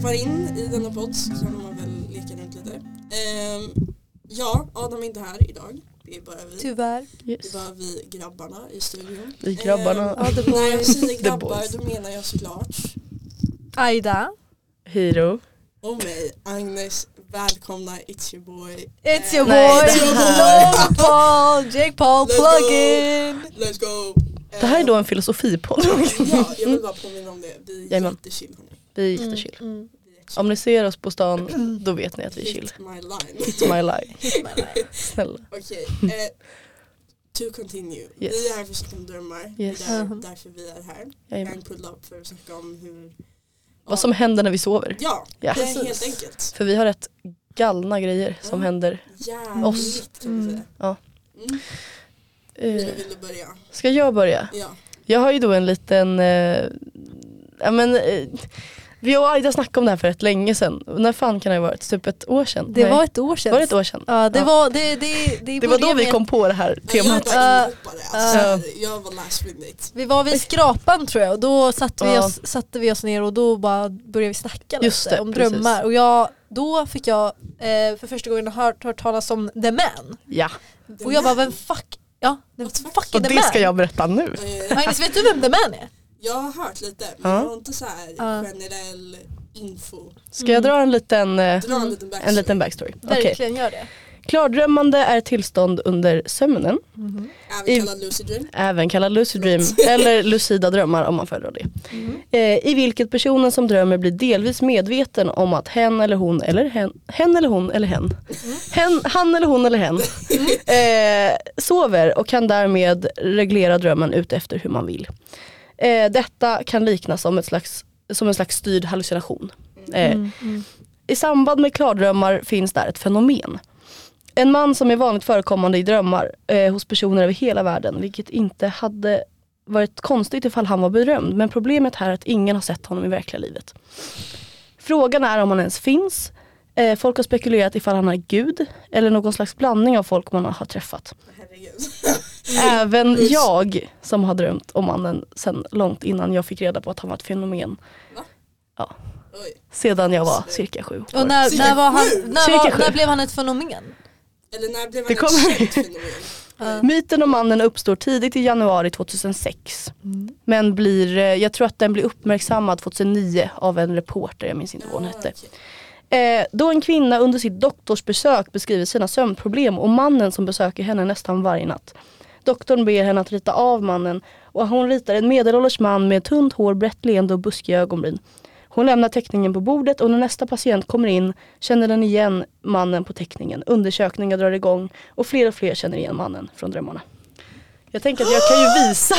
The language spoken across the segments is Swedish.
hoppar in i denna podd så kan man väl leka runt lite. Ehm, ja, Adam är inte här idag. Det är bara vi. Tyvärr. Det Yes. är bara vi grabbarna i studion. Vi grabbarna. Ehm, Ja, när jag säger grabbar då menar jag såklart Aida. Hero. och mig, Agnes. Välkomna, it's your boy. It's your Eh, Nej, boy det här- Logan Paul, Jake Paul, Let's plug go. in. Let's go! Det här är då en filosofipodd. Ja, jag vill bara påminna om det. Vi är jättechill hörni. Vi är jättechill. Mm. Vi är chill. Om ni ser oss på stan, då vet ni att vi är chill. Hit my line. It's my life. Snälla. Okej, eh, to continue. Yes. Vi är här för att snacka om drömmar. Yes. Det är Mhm. därför vi är här. Jajamän. Gang pull up för att snacka om hur... Vad som händer när vi sover. Ja, Ja. det är helt enkelt. För vi har rätt galna grejer som Ja. händer. Jävligt Oss. kan vi Mm. säga. Ja. Mm. Eh, Vill du börja? ska jag börja? Ja. Jag har ju då en liten, eh, ja men eh, vi och Aida snackade om det här för rätt länge sedan. När fan kan det ha varit? Typ ett år sedan? Det Nej. var ett år sedan. var det ett år sedan? Ja, det Ja. var det, det, det, Det var då vi kom på det här Jag temat. bara Uh, inhoppare. Alltså, uh. jag var last minute. Vi var vid skrapan tror jag och då satte vi, oss, satte vi oss ner och då bara började vi snacka Just lite det, om precis. drömmar. Och jag, då fick jag eh, för första gången hört, hört talas om The Man. Ja, Och jag bara, vem fuck, ja, the fuck och The det Man? ska jag berätta nu. Magnus, vet du vem The Man är? Jag har hört lite men Ja. jag har inte så här generell info. Ska jag dra en liten, Dra en liten backstory. en liten backstory? Verkligen gör det. Klardrömmande är tillstånd under sömnen, Även I- kallad lucid dream. även kallad lucid dream eller lucida drömmar om man föredrar det. Eh, I vilket personen som drömmer blir delvis medveten om att hen eller hon eller hen, hen eller hon eller hen, hen han eller hon eller hen eh, sover och kan därmed reglera drömmen ut efter hur man vill. Eh, detta kan liknas som, ett slags, som en slags styrd hallucination. Eh, Mm, mm. I samband med klardrömmar finns där ett fenomen. En man som är vanligt förekommande i drömmar eh, hos personer över hela världen, vilket inte hade varit konstigt ifall han var berömd. Men problemet här är att ingen har sett honom i verkliga livet. Frågan är om han ens finns. Eh, folk har spekulerat ifall han är gud eller någon slags blandning av folk man har träffat. Herregud. Även jag som har drömt om mannen sen långt innan jag fick reda på att han var ett fenomen. Oj. Sedan jag var cirka sju år. Och när, när, var han, när, var, när blev han ett fenomen? Eller när blev Det han kommer- ett känt fenomen? Ja. Myten om mannen uppstår tidigt i januari 2006. Men blir, eh, jag tror att den blir uppmärksammad 2009 av en reporter, jag minns inte vad hon Ja, hette. Eh, då en kvinna under sitt doktorsbesök beskriver sina sömnproblem och mannen som besöker henne nästan varje natt. Doktorn ber henne att rita av mannen och hon ritar en medelålders man med tunt hår, brett leende och buskiga ögonbryn. Hon lämnar teckningen på bordet och när nästa patient kommer in känner den igen mannen på teckningen. Undersökningar drar igång och fler och fler känner igen mannen från drömmarna. Jag tänker att jag kan ju visa,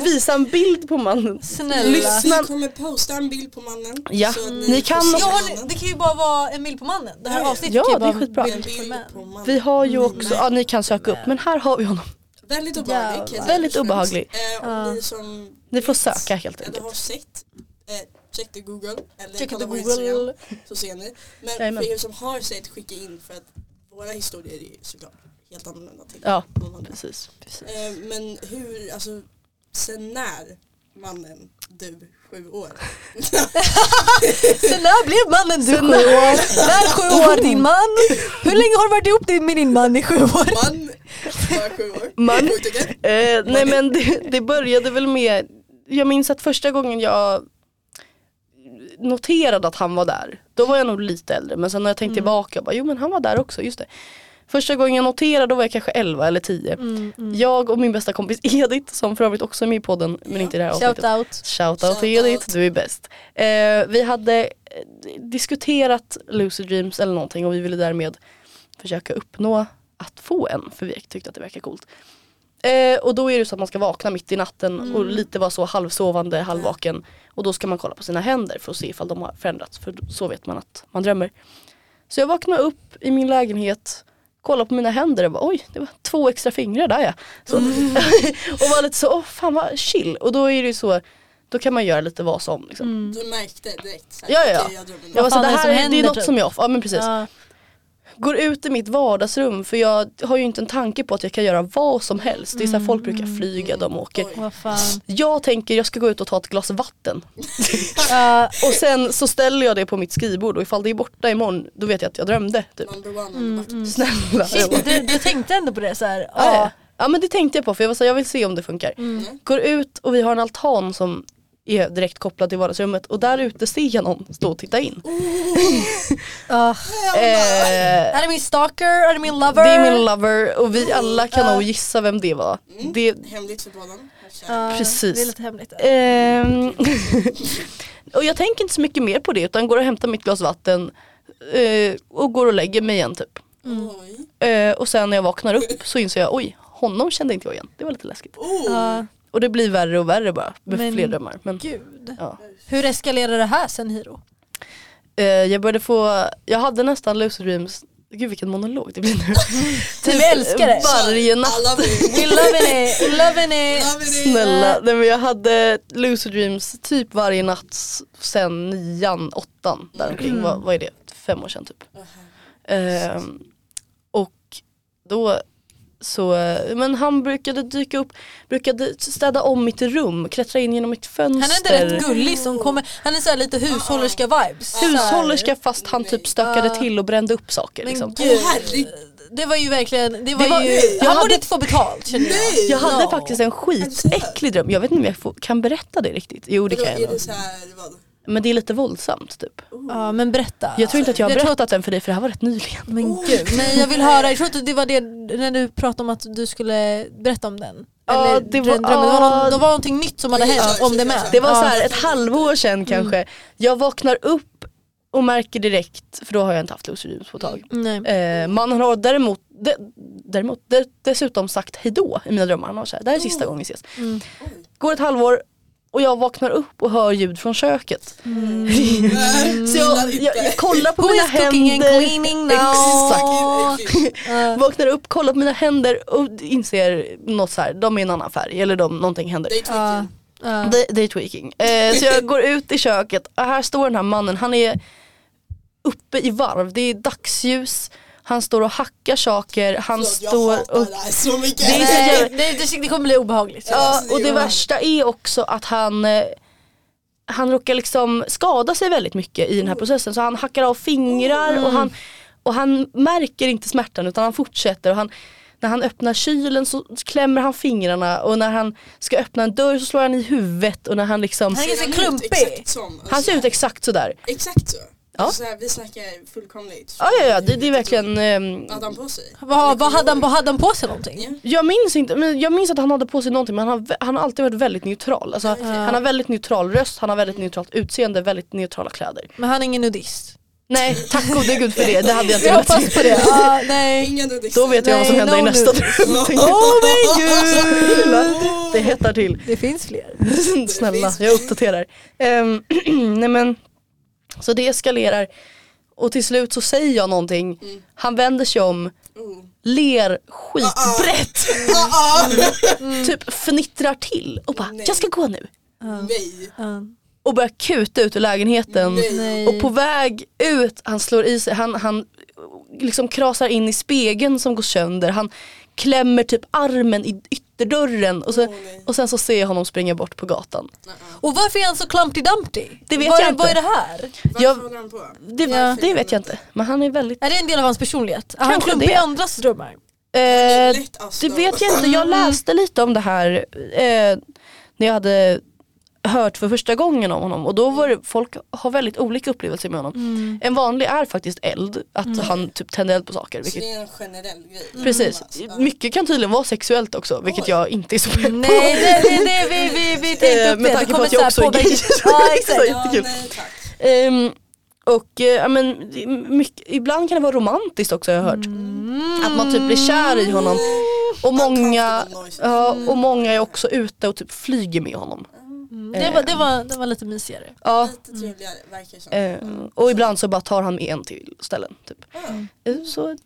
visa en bild på mannen. Snälla. Lyssna. Vi kommer posta en bild på mannen. Ja, så att ni kan- Ja, ni, det kan ju bara vara en bild på mannen. Det här avsnittet Ja, kan ju det är bara vara En bild på mannen. Vi har ju också, Nej. ja ni kan söka upp men här har vi honom. Väldigt obehaglig. säga. Väldigt obehaglig. Eh, och Ja. ni som Ni får söka helt Eller har enkelt. sett, eh, checka Google eller Checka kolla Instagram Google. så ser ni. Men Jajamän. för er som har sett, skicka in för att våra historier är såklart helt annorlunda till Ja, annan. precis. Eh, men hur, alltså sen när mannen du sju år? Sen när blev mannen du sju år? När sju år din man? Hur länge har du varit ihop med din man i sju år? Man, bara sju år. Man. Eh, nej men det, det började väl med, jag minns att första gången jag noterade att han var där, då var jag nog lite äldre men sen när jag tänkte tillbaka, bara, jo men han var där också, just det. Första gången jag noterade då var jag kanske 11 eller 10. Mm, Jag och min bästa kompis Edith, som för övrigt också är med i podden men Ja. inte i det här Shout avsnittet. out. Shout out till out. Edith, du är bäst. Eh, vi hade eh, diskuterat Lucid Dreams eller någonting och vi ville därmed försöka uppnå att få en för vi tyckte att det verkar coolt. Eh, och då är det så att man ska vakna mitt i natten och lite vara så halvsovande, halvvaken. Och då ska man kolla på sina händer för att se ifall de har förändrats för så vet man att man drömmer. Så jag vaknade upp i min lägenhet, kollade på mina händer och bara oj det var två extra fingrar där ja. Så. och var lite så, åh fan vad chill. Och då är det ju så, då kan man göra lite vad som. Liksom. Mm. Du märkte direkt såhär, Ja, ja, ja. okej, jag. Jag var så, det är det här som är, det är något typ? som är off, ja men precis. Ja. Går ut i mitt vardagsrum för jag har ju inte en tanke på att jag kan göra vad som helst. Det är så här, folk brukar flyga, de åker. Oj. Vad fan. Jag tänker jag ska gå ut och ta ett glas vatten. Och sen så ställer jag det på mitt skrivbord och ifall det är borta imorgon då vet jag att jag drömde. Typ. Mm, list. Snälla. Du, du tänkte ändå på det så här. ja. Ja. ja men det tänkte jag på för jag var så här, jag vill se om det funkar. Mm. Går ut och vi har en altan som är direkt kopplad till vardagsrummet och där ute ser jag någon stå och titta in. Ja. Eh, Är det min stalker? Är det min lover? det är min lover och vi alla kan Ja. nog gissa vem det var. Mm. Det, Hemligt för båda. Ja, Precis. Det är lite hemligt. Ehm, och jag tänker inte så mycket mer på det utan går och hämtar mitt glas vatten eh, och går och lägger mig igen typ. Oj. Eh, och sen när jag vaknar upp så inser jag oj, honom kände inte jag igen. Det var lite läskigt. Oh. Och det blir värre och värre bara med Men- fler drömmar. Men, gud. ja. Hur eskalerar det här sen Hiro? eh, jag började få, jag hade nästan lucid dreams, gud vilken monolog det blir nu. Vi älskar det. Varje natt. Vill. We loving it, we loving it. Love it. Snälla, nej, men jag hade lucid dreams typ varje natt sen nian, åttan däromkring. Mm. Vad, vad är det? Fem år sedan typ. Aha. Ehm, och då så, men han brukade dyka upp, brukade städa om mitt rum, klättra in genom mitt fönster. Han är inte rätt gullig som kommer, han är så här lite hushållerska vibes. Så här. Hushållerska fast han typ stökade till och brände upp saker. Men Liksom. gud, det var ju verkligen, det var, var- ju, jag han hade- borde inte få betalt känner jag. Nej. Jag hade Ja. faktiskt en skitäcklig dröm, jag vet inte om jag får, kan berätta det riktigt. Jo det kan jag är det så här, vad? Men det är lite våldsamt typ. Ja men berätta. Jag tror inte att jag har Jag berättat den för dig för det här var rätt nyligen. Men gud, nej jag vill höra, jag tror inte det var det när du pratade om att du skulle berätta om den. Ja, Eller det var- det, var någon, det var någonting nytt som hade hänt ja, om det med. Det var så här ett halvår sedan kanske. Jag vaknar upp och märker direkt, för då har jag inte haft lucid dreams på ett tag. Nej. Eh, mannen har däremot, de, däremot de, dessutom sagt hejdå i mina drömmar. Han har sagt det här är sista gången vi ses. Mm. Går ett halvår och jag vaknar upp och hör ljud från köket. Mm. Så jag, jag, jag kollar på Who mina händer. cleaning now? Exakt. Vaknar upp, kollar på mina händer och inser något så här, de är en annan färg eller de, någonting händer. Det är tweaking. Eh, så jag går ut i köket och här står den här mannen, han är uppe i varv, det är dagsljus, han står och hackar saker, han Förlåt, jag står hatar och... det här så mycket. Det är det, det, det kommer bli obehagligt. Ja, och det värsta är också att han eh, han råkar liksom skada sig väldigt mycket i den här processen så han hackar av fingrar och, han, och han märker inte smärtan utan han fortsätter och han, när han öppnar kylen så klämmer han fingrarna och när han ska öppna en dörr så slår han i huvudet och när han liksom Han är ganska Ser klumpig. Exakt, som, alltså, Han ser ut exakt sådär. exakt så. Ja. Alltså, så här, vi snackar fullkomligt. Ja ja ja det, det är verkligen ehm, Vad hade han på sig? Vad, vad hade, han, vad hade han på sig någonting? Ja. Jag minns inte, men jag minns att han hade på sig någonting men han har, han har alltid varit väldigt neutral. Alltså, Han har väldigt neutral röst, han har väldigt neutralt utseende, väldigt neutrala kläder. Men han är ingen nudist. Nej, tack gode gud för det. Det hade jag inte Jag velat hoppas på det. Ja, nej. Då vet jag vad som Nej, händer i no nästa dröm. Åh men gud! Det hettar till. Det finns fler. Snälla, jag uppdaterar. Ehm, nej men, så det eskalerar. Och till slut så säger jag någonting. Mm. Han vänder sig om, ler skitbrett. Ah. Typ fnittrar till och bara, Nej. jag ska gå nu. Nej. Ja. Och börjar kuta ut ur lägenheten. Nej. Och på väg ut, han slår i sig, han, han liksom krasar in i spegeln som går sönder. Han klämmer typ armen i ytterdörren och, så, nej. och sen så ser jag honom springa bort på gatan. Ah. Och varför är han så Klumpty Dumpty? Det vet vad, jag är- inte. Vad är det här? Jag- håller han på? Det, Ja. det vet jag inte, men han är väldigt... Är det en del av hans personlighet? Är han Kanske klumpig det. i andras drömmar? Eh, det vet jag inte, jag läste lite om det här eh, när jag hade hört för första gången om honom och då var det, folk har väldigt olika upplevelser med honom. En vanlig är faktiskt eld, att han typ tänder eld på saker. Så Vilket, det är en generell grej. precis, Ja. mycket kan tydligen vara sexuellt också vilket Oj. jag inte är så pepp på. Nej, det, det, det, vi, vi, vi tänkte Eh, upp med det. tanke Det på kommer att jag också så är gay. Ja exakt. Ja, nej, tack. Ehm, och eh, ja, men, mycket, ibland kan det vara romantiskt också har jag hört. Att man typ blir kär i honom. Och många, ja, och många är också ute och typ flyger med honom. Mm, det, var, det, var, det var lite mysigare. Ja. Lite trevligare verkar det som. Eh, och ibland så bara tar han med en till ställen. Typ. Ah. Eh, Så, eh,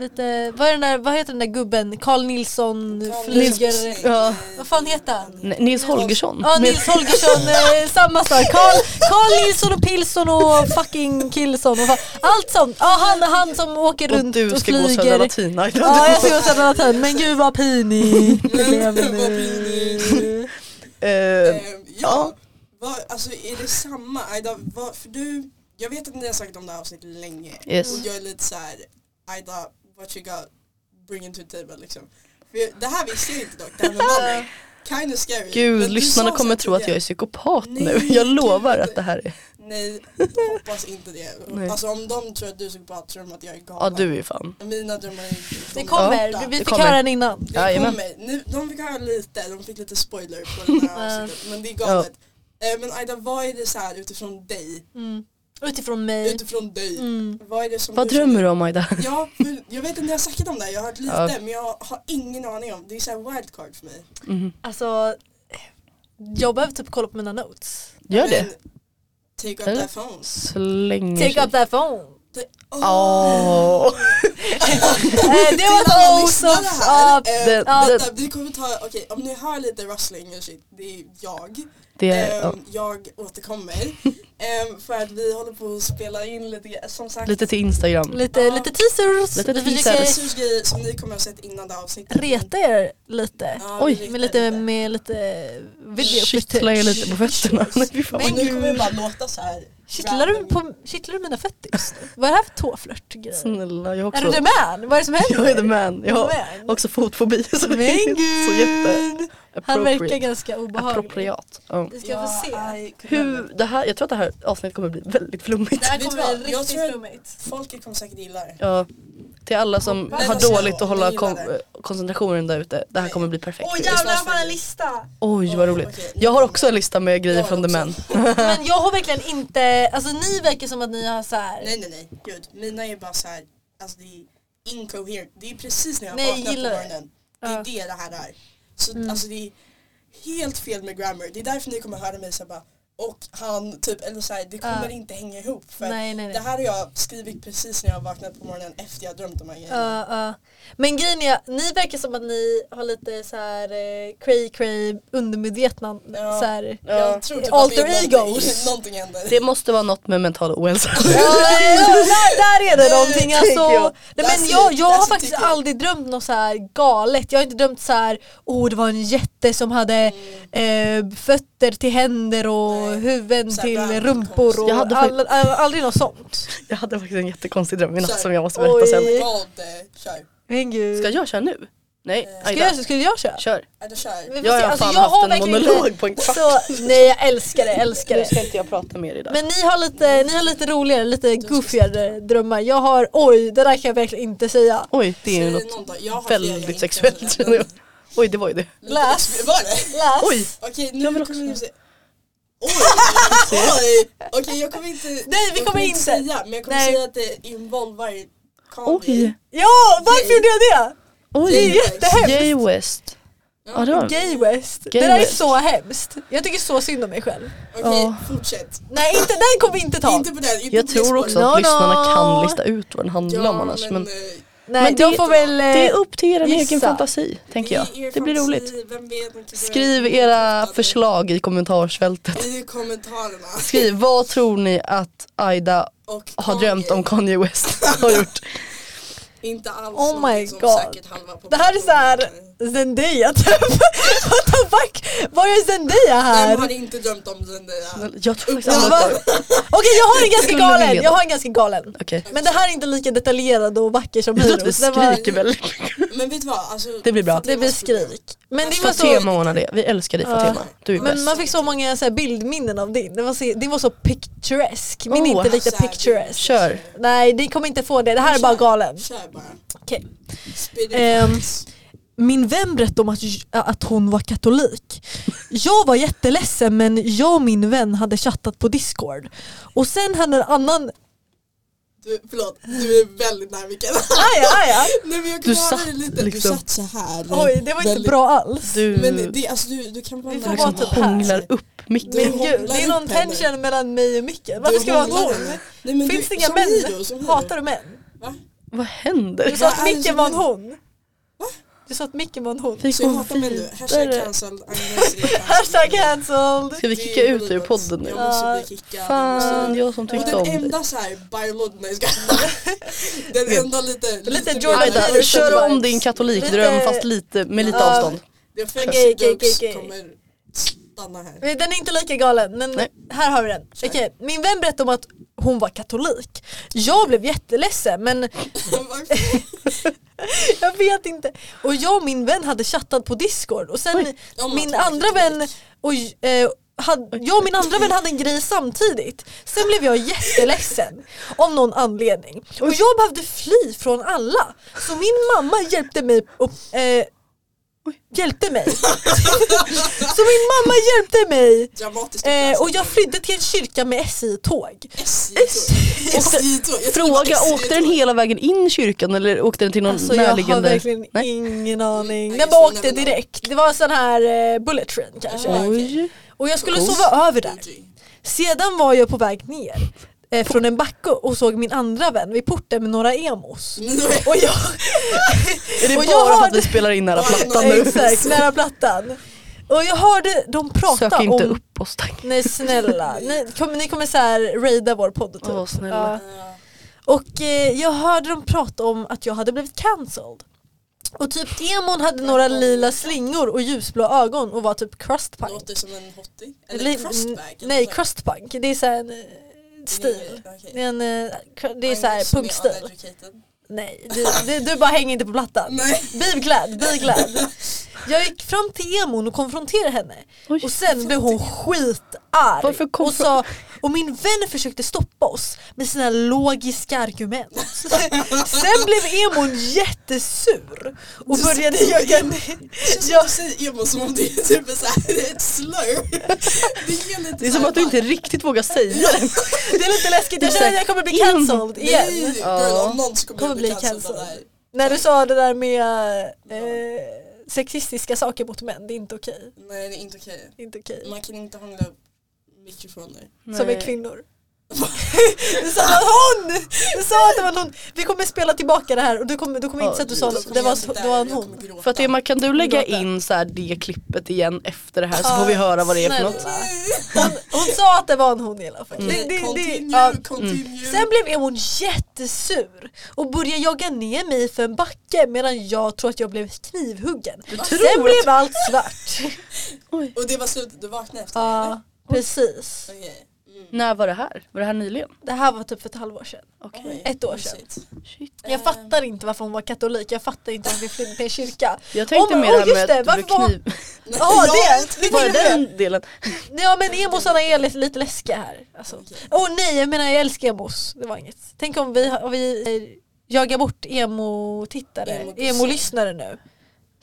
Lite, vad, är den där, vad heter den där gubben? Carl Nilsson Carl flyger... Nilsson. Ja. Vad fan heter han? N- Nils Holgersson. Ja Nils Holgersson, eh, samma sak. Carl, Carl Nilsson och Pilsson och fucking Killson och allt sånt. Ja han, han som åker och runt du och ska gå flyger. Södra Latina. Ja jag ska gå Södra Latin, men gud vad pinigt nu. Eh, Ehm, ja, ja. vad, alltså är det samma? Aida, vad, för du, jag vet att ni har sagt om det här avsnittet länge Yes. och jag är lite så här, Aida, what you got bringing to the table liksom. För det här visste jag inte dock, det här med. Kind of scary. Gud, lyssnarna kommer tro att jag är psykopat Nej, nu. Jag lovar gud. att det här är... Nej, hoppas inte det. Nej. Alltså om de tror att du är psykopat tror de att jag är galen. Ja du är fan. Mina drömmar är Det de kommer, borta. vi det fick kommer. höra den innan. Det Jajamän. kommer. Nu, de fick höra lite, de fick lite spoiler på den här avsnittet. Men det är galet. Eh, Men Aida, vad är det så här utifrån dig? Mm. Utifrån mig. Utifrån dig. Mm. Vad är det som Vad du drömmer du om Aida? Ja, jag vet inte, jag har sagt om det jag har hört lite Ja. men jag har ingen aning om. Det är så här wildcard för mig. Mhm. Alltså, jag behöver typ kolla på mina notes. Gör det. Men, take up that phone. Slänger Take up that phone. Det, Åh. Eh, det var Till alla ett lyssnare awesome. här, Ja, det- ja. vänta, vi kommer ta, okej om ni hör lite rustling och shit, det är jag. Det är, ja. Ehm, jag återkommer. Ehm, för att vi håller på att spela in lite, som sagt. Lite till Instagram. lite, Ja. lite teasers. Lite vi teasers. grejer som ni kommer att ha sett innan det avsnittet. reta er lite. Ja, Oj. vi Med lite, med lite video Kittlar jag lite på fötterna. Men nu kommer det bara låta så här. Kittlar du, på, kittlar du mina fötter just nu? Vad är det här för tåflört? Snälla, jag har Är du också... the man? Vad är det som händer? Jag är the man. Jag har Man. också fotfobi. Så Men är så jätte... gud! Han verkar ganska obehaglig. Appropriat. Ja. Vi ska få se. I Hur, det här, jag tror att det här avsnittet kommer bli väldigt flummigt. Det här kommer bli riktigt flummigt. Folket kommer säkert gilla det. Ja, till alla som Hoppas har dåligt att hålla kon- koncentrationen där ute. Det här kommer bli perfekt. Er. jävlar, jag har en lista! Oj vad roligt. Jag har också en lista med grejer från The också. Men jag har verkligen inte, alltså ni verkar som att ni har så här. Nej nej nej, gud. Mina är bara så här, alltså det är incoherent. Det är precis när jag Nej, jag vaknar på gillar det. morgonen. Det är det det här är. Så Mm. alltså det är helt fel med grammar. Det är därför ni kommer höra mig säga bara och han typ, eller så här, det kommer Ja. inte hänga ihop. För Nej nej det nej. här har jag skrivit precis när jag vaknat på morgonen efter jag har drömt de här grejerna. Ja, ja. Men grejen är, ni verkar som att ni har lite så här eh, cray cray undermedvetna Ja. så här. Jag tror typ Alter det egos. någonting händer. Det måste vara något med mental ohälsa. Ja, där, där är det någonting alltså. jag. Nej, men jag, jag har faktiskt aldrig drömt något så här galet. Jag har inte drömt så här, oh det var en jätte som hade Mm. eh, fötter till händer och Nej. huvuden Så här till rumpor och Jag hade all, all, aldrig något sånt. Jag hade faktiskt en jättekonstig dröm i natt som jag måste berätta Oj. sen. Eh, kör. Men gud. Ska jag köra nu? Nej, Ska Ska Aida. jag, skulle jag köra? Kör. Eller kör. Jag har Alltså, fan jag har haft en verkligen monolog inte- på en kvart. Så, nej jag älskar det, älskar Nu det. ska inte jag prata mer idag. Men ni har lite, ni har lite roligare, lite goofigare drömmar. Jag har, oj det där kan jag verkligen inte säga. Oj, det är ju Säg något. Jag har flera väldigt sexuellt. känner jag. Oj, det var ju det. Läs. Var det? Läs. Oj, Okej, Jag nu vill kommer också. vi se. Oj! Oj! Okej, jag kommer inte Nej, vi jag kommer inte. säga, men jag kommer Nej. säga att det involvar Kanye. oj, Ja, varför gjorde jag det? Det är oj. jättehemskt. Jay West. Ja, det var Gay West. Gay det där West. är så hemskt. Jag tycker så synd om mig själv. Okej, Ja. fortsätt. Nej inte, den kommer vi inte ta. Inte på den, inte Jag på tror det också att No, lyssnarna no. kan lista ut vad den handlar om Ja, annars. Men eh, Nej, men de det- får väl... eh, det är upp till er egen fantasi, tänker jag. det blir roligt. Skriv era förslag i kommentarsfältet. I kommentarerna. Skriv, vad tror ni att Aida har drömt om Kanye West har gjort? Inte alls Oh my God. säkert halva Det här är såhär Zendaya typ. What the fuck? Var är Zendaya här? Vem har inte drömt om Zendaya? Jag tror faktiskt jag- Okej jag har en ganska galen, jag har en ganska galen. Okej. Men det här är inte lika detaljerad och vacker som Jag tror att vi skriker väldigt mycket. Men vet du vad? Alltså, Det blir bra. Det blir skrik. Men det var Fatema så, ordnar det, vi älskar dig. Fatema. Du är men bäst. man fick så många så här bildminnen av din. Det var så, det var så picturesk. Min är Oh. inte lika picturesk. Kör. Nej ni kommer inte få det, det här är bara galen. Kör bara. Okej. Facts. Min vän berättade om att, att hon var katolik. Jag var jätteledsen men jag och min vän hade chattat på discord. Och sen hade en annan... Du, förlåt, du är väldigt nära micken. Aja, aja. Nej, men jag Du satt lite. liksom- Du satt så här. Oj det var inte Väldigt- bra alls. Du Men det, alltså, du, du kan bara Vi får liksom vara typ hånglar upp Micke. Du Men gud, hånglar det är någon upp henne. tension mellan mig och Micke. Varför ska det vara hon? Nej, Finns det inga som män? hero. Hatar du män? Va? Vad händer? Du sa att Vad är det Micke som var en hon. Du sa att Micke var en hon. Hatar män nu. Hashtag cancelled. Hashtag. Ska vi kicka ut ur podden nu? Jag måste bli kickad. Fan, jag som tyckte den om dig. enda såhär Bible, nej. Den enda lite, Lite Jordan kör om din katolikdröm fast lite, med lite Ja. avstånd. Det Okej, okej, okej, kommer stanna här. Den är inte lika galen men Nej. här har vi den. Okej, Min vän berättade om att hon var katolik. Jag blev jätteledsen men jag vet inte. Och jag och min vän hade chattat på discord och sen Oj. Min andra vän och, eh, hade, jag och min andra vän hade en grej samtidigt. Sen blev jag jätteledsen av någon anledning. Och jag behövde fly från alla. Så min mamma hjälpte mig och, eh, Hjälpte mig. så min mamma hjälpte mig Dramatiskt eh, och jag flydde till en kyrka med SJ-tåg. Fråga, åkte den hela vägen in i kyrkan eller åkte den till någon Alltså jag har närliggande? verkligen Nej. ingen aning. Nej, Den bara åkte direkt. Det var en sån här eh, bullet train kanske. Oj. Och jag skulle sova över där. Sedan var jag på väg ner eh, från en backe och såg min andra vän vid porten med några emos. Och jag, Är det Och bara jag för att hörde- vi spelar in nära plattan nu? exakt, nära plattan. Och jag hörde dem prata Sök inte om... upp oss tack. Nej snälla, ni kommer, ni kommer så här raida vår podd typ. Åh, snälla. Ja. Och eh, jag hörde dem prata om att jag hade blivit cancelled. Och typ emon hade några lila slingor och ljusblå ögon och var typ crustpunk. Låter som en hottie. Eller Li- crustbag. eller Nej så. crustpunk, det är så här en stil. Okej. Det är, en, eh, det är så här punkstil. Nej, du, du, du bara hänger inte på plattan. Bli glad. Jag gick fram till emon och konfronterade henne Oj. och sen blev hon skitarg Varför och, sa, och min vän försökte stoppa oss med sina logiska argument. sen blev emon jättesur och började jaga ner. Känns Ja. som du säger emo som om det är typ så här, ett slur. Det är Det är som här att du inte riktigt vågar säga det. Det är lite läskigt, jag känner att jag kommer bli cancelled igen. Nej, Ja. om någon så kommer, Kommer jag bli cancelled. När du sa det där med eh, sexistiska saker mot män, det är inte okej. Nej det är inte okej. Inte okej. Man kan inte hångla mikrofoner. Som Nej. är kvinnor. du sa att hon! Du sa att det var en hon. Vi kommer spela tillbaka det här och du kommer, du kommer inte säga att du sa det jag var, det var en hon. För att Emma kan du lägga in så här det klippet igen efter det här så får vi höra vad det är för något. Hon, hon sa att det var en hon i alla fall. Okej, Det, det, det, continue, ja. continue. Sen blev Emon jättesur och började jaga ner mig för en backe medan jag tror att jag blev knivhuggen. Sen blev allt svart. Oj. Och det var slutet, du vaknade efter det precis. Okej. Mm. När var det här? Var det här nyligen? Det här var typ för ett halvår sedan. Oj, Ett år sedan. Shit. Jag fattar inte varför hon var katolik, jag fattar inte varför vi flydde till en kyrka. Jag tänkte Om- mer oh, det här just med det, att varför var- kniv. Ja, det, det. den delen? Ja men emosarna är lite, lite läskiga här. Alltså. Åh nej, jag menar jag älskar emos. Det var inget. Tänk om vi, om vi eh, jagar bort emo-tittare, emo-lyssnare nu.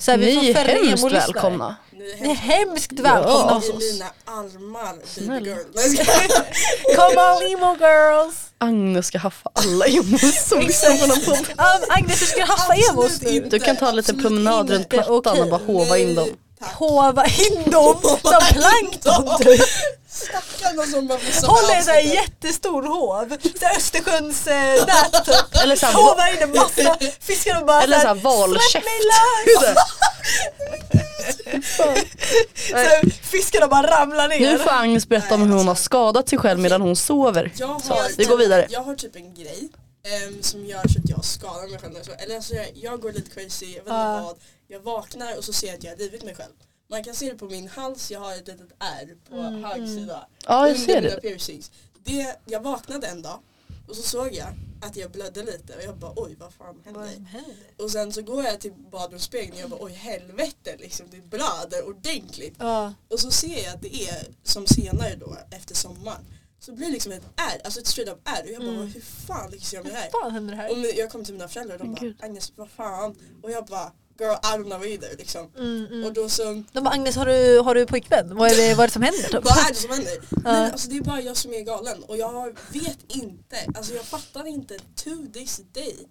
Så här, vi får Ni är hemskt välkomna. Ni är Ni är hemskt välkomna Ja. hos i oss. mina armar baby girl. Come on emo girls! Agnes ska haffa alla emos som lyssnar på. Um, Agnes du ska haffa emos Du kan ta en liten promenad runt plattan och bara hova in dem. Hova in dem som plankton typ. Stackarna som bara blir så Håll en sån här jättestor hov. Så här Östersjöns eh, nät typ. Eller så här, Hova in en massa fiskar och bara Eller så här Släpp valkäft. mig lös! Så här. Fiskarna bara ramlar Nu ner. får Agnes berätta om hur hon har skadat sig själv medan hon sover. Jag Så, har, vi går vidare. Jag har typ en grej ehm, som gör så att jag skadar mig själv. när jag sover. Eller alltså jag, jag går lite crazy, jag vet inte Ja. vad. Jag vaknar och så ser jag att jag har rivit mig själv. Man kan se det på min hals, jag har ett litet ärr på Mm, höger mm. sida. Ja, jag ser det. piercings. det. Jag vaknade en dag och så såg jag att jag blödde lite och jag bara oj vad fan Vad händer? Och sen så går jag till badrumsspegeln och jag bara oj helvete liksom det blöder ordentligt. Ja. Och så ser jag att det är som senare då efter sommaren. Så blir det liksom ett ärr, alltså ett straight up ärr och jag bara Mm. hur fan lyckas jag med det här? Vad fan händer här? Och jag kom till mina föräldrar och de bara gud. Agnes vad fan? Och jag bara girl I don't know either liksom. Mm, Och mm. då så, De bara Agnes har du, har du pojkvän? Vad är det, vad är det som händer? Typ? vad är det som händer? Nej, alltså det är bara jag som är galen och jag vet inte, alltså jag fattar inte to this day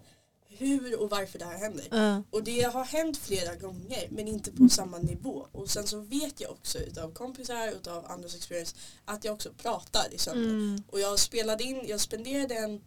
hur och varför det här händer. Ja. Och det har hänt flera gånger men inte på samma nivå. Och sen så vet jag också utav kompisar och utav andras experience att jag också pratar i sömnen. Mm. Och jag spelade in, jag spenderade en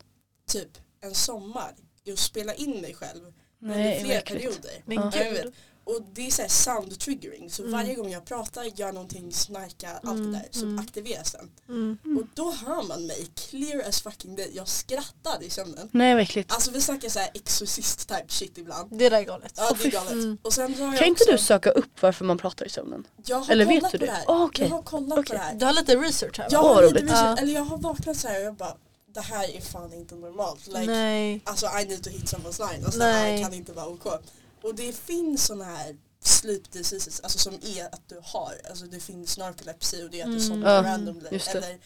typ en sommar just spela in mig själv under Nej, flera verkligen. perioder. Men Ja, gud. vet. Och det är så här sound triggering så Mm. varje gång jag pratar, gör någonting, snarkar, allt Mm, det där så mm. aktiveras den. Mm. Och då hör man mig clear as fucking day. Jag skrattar i sömnen. Nej vad äckligt. Alltså vi snackar så här exorcist type shit ibland. Det där är galet. Ja det är galet. Och sen har jag Kan inte också, du söka upp varför man pratar i sömnen? jag har eller vet kollat du på det? det här. Ah, okej. Jag har kollat på Okej. det här. Du har lite research här va? Jag har roligt. lite research, Ja. eller jag har vaknat så här och jag bara det här är fan inte normalt. Like, Nej. Alltså I need to hit someone's line. Alltså, det här Nej. kan inte vara OK. Och det finns såna här sleep diseases, alltså som är att du har, alltså det finns narkolepsi och det är att du Mm. somnar Ja, randomly. Eller,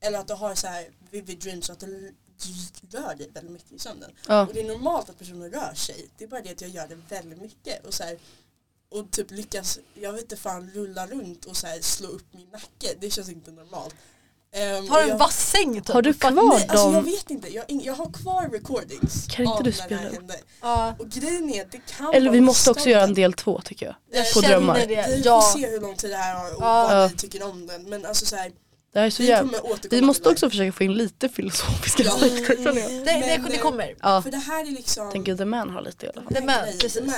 eller att du har så här vivid dreams så att du rör dig väldigt mycket i sömnen. Ja. Och det är normalt att personer rör sig. Det är bara det att jag gör det väldigt mycket. Och, så här, och typ lyckas, jag vet inte fan, rulla runt och så slå upp min nacke. Det känns inte normalt. Ehm, Har du en jag- vass säng typ? Har du kvar Nej, alltså jag dem? vet inte. Jag, jag har kvar recordings Kan inte du spela upp? Ja. Och grejen är att det kan Eller vi måste också göra en del två tycker jag. Jag På drömmar. det. Vi Ja. får se hur lång tid det här har och Ja. vad ni tycker om den. Men alltså så här, Det här är så vi jävla... kommer återkomma Vi måste också försöka få in lite filosofiska Ja. aspekter känner jag. Det, det, kommer. Ja, För det här är liksom tänker The Man har lite i alla fall. The Man, precis. The man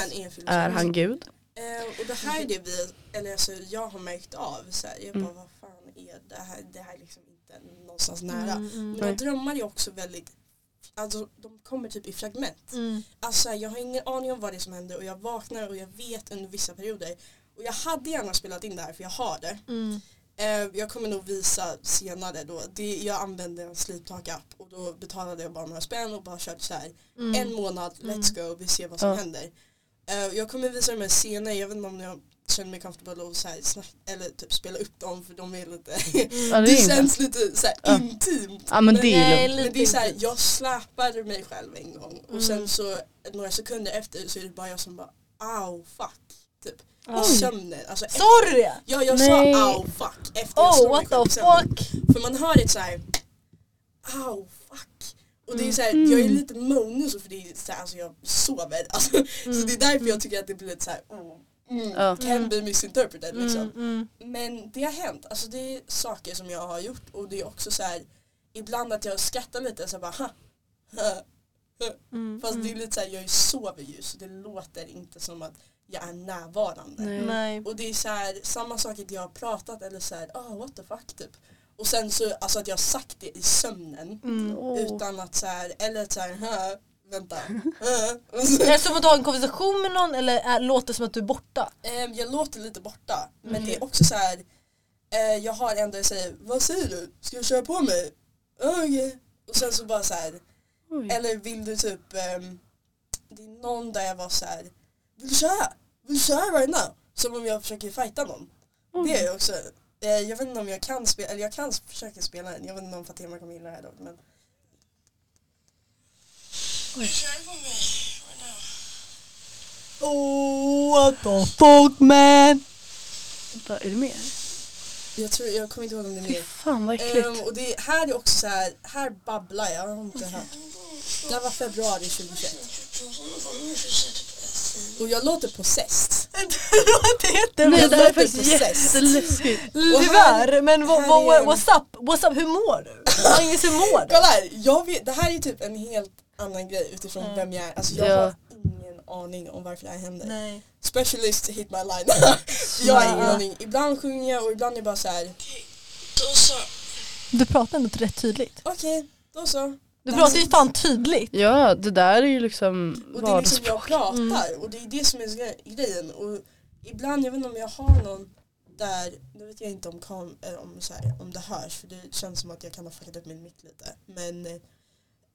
är. Är han gud? Eh, och det här är det vi, eller alltså jag har märkt av. Så här, jag bara Mm. Är det här? Det här är liksom inte någonstans nära. Mm, mm, Mina Nej. drömmar är också väldigt, alltså de kommer typ i fragment. mm. Alltså jag har ingen aning om vad det är som händer och jag vaknar och jag vet under vissa perioder. Och jag hade gärna spelat in det här för jag har det. Mm. Eh, jag kommer nog visa senare då. Det, jag använde en Sleep Talk app och då betalade jag bara några spänn och bara körde så här. Mm. En månad, let's go, vi ser vad som händer. Eh, jag kommer visa de här senare, jag vet inte om jag känner mig comfortable och så här, snack, eller typ spela upp dem för de är lite, Ja, det, det är inte. känns lite så här, Ja. intimt. Ja men det är lugnt. Men det är så här, jag släpade mig själv en gång och Mm. sen så några sekunder efter så är det bara jag som bara au fuck typ. I sömnen. Alltså, du det? Ja jag Nej. sa au fuck efter jag Oh slog what mig the sömnen. fuck? För man hör ett så här au fuck. Och det är så här, jag är lite så för det är så här, alltså jag sover. Alltså, Så det är därför jag tycker att det blir lite så här oh, mm, Ja. can be misinterpreted liksom. Mm, mm. Men det har hänt, alltså det är saker som jag har gjort och det är också så här ibland att jag skrattar lite så bara ha, ha, Mm, Fast det är lite såhär, jag sover ju så det låter inte som att jag är närvarande. Nej. Och det är så här, samma sak att jag har pratat eller såhär, oh what the fuck typ. Och sen så, alltså att jag har sagt det i sömnen Mm. Utan att såhär, eller såhär, hö, vänta. så- Är det som att du har en konversation med någon eller är, låter det som att du är borta? Ehm, jag låter lite borta men Mm. det är också så här. Eh, jag har en där jag säger vad säger du? Ska jag köra på mig? Okej. Och sen så bara så här. Oj. Eller vill du typ ehm, Det är någon där jag var så här. Vill du köra? Vill du köra right now? Som om jag försöker fighta någon. Det är jag också. Eh, jag vet inte om jag kan spela, eller jag kan försöka spela den. Jag vet inte om Fatima kommer gilla det här dock men. Oh what the fuck man! Vänta, är det mer? Jag tror, jag kommer inte ihåg om det är mer. fan vad äckligt. Ehm, och det här är också så här, här babblar jag, har inte hört. Det här var februari 2021. Och jag låter possessed. det heter Nej jag det här är låter faktiskt possessed. jätteläskigt. Tyvärr, men vad, vad, what's up? What's up? Hur mår du? Magnus hur mår du? Kolla här, jag vet, det här är typ en helt annan grej utifrån Mm. vem jag är. Alltså jag Ja. har ingen aning om varför det här händer. Nej. Specialist hit my line. jag har ingen aning. Ibland sjunger jag och ibland är det bara så här. Du pratar ändå rätt tydligt. okej, då så. Du pratar ju fan tydligt. Ja det där är ju liksom Och det är liksom jag vardagsspråk. pratar och det är det som är gre- grejen. Och ibland, jag vet inte om jag har någon där, nu vet jag inte om, kam, eller om, så här, om det hörs för det känns som att jag kan ha fuckat upp min mick lite. Men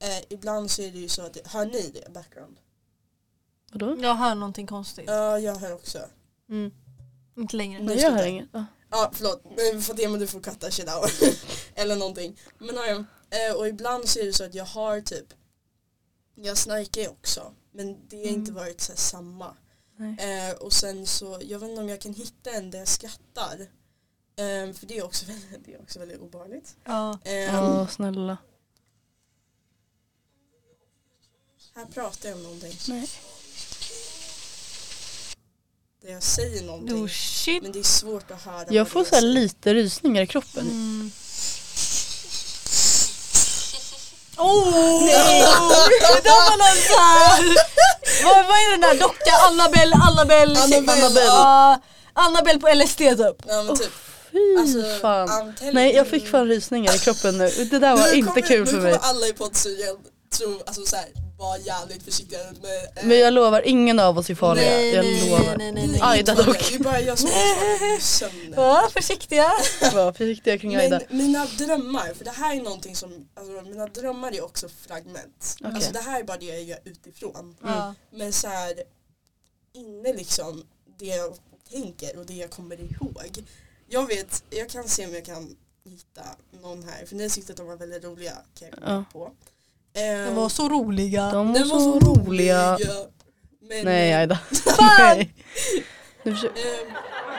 eh, ibland så är det ju så att, hör ni det background? Vadå? Jag hör någonting konstigt. Ja, jag hör också. Mm. Inte längre. Nu Nej jag hör slutar. inget. Ja. Ja förlåt, men Fatima du får katta shit out. Eller någonting. Men ja, eh, och ibland så är det så att jag har typ Jag snarkar ju också Men det har inte varit så här samma Nej. eh, Och sen så, jag vet inte om jag kan hitta en där jag skrattar eh, För det är också väldigt, det är också väldigt obehagligt Ja. eh, Ja snälla. Här pratar jag om någonting. Nej. Där jag säger någonting. Oh shit. Men det är svårt att höra. Jag får det så här lite rysningar i kroppen. Mm. Oh! Det där var någon så här. Vad, vad är den där dockan? Annabelle, Annabelle, Annabelle, Annabelle. Ja, Annabelle på LSD typ. Ja men typ. Fy Alltså, fan. Nej jag fick fan rysningar i kroppen nu. Det där var Nu inte kommer- kul för mig. Nu kommer alla i poddstudion tro, alltså såhär, var jävligt försiktiga med eh, Men jag lovar, ingen av oss är farliga. Nej, jag nej, lovar. nej, nej, nej. Aida dock. Det är bara jag som i sömnen. Ja, försiktiga. Var försiktiga kring Aida. Men mina drömmar, för det här är någonting som, alltså mina drömmar är också fragment. Okej. Alltså det här är bara det jag gör utifrån. Ja. Men så här inne liksom, det jag tänker och det jag kommer ihåg. Jag vet, jag kan se om jag kan hitta någon här, för ni tyckte att de var väldigt roliga kan jag komma Ja. på. De Ehm, var så roliga. De var de så roliga. Men, Nej Aida. Fan! Nej. Nu försöker... ehm,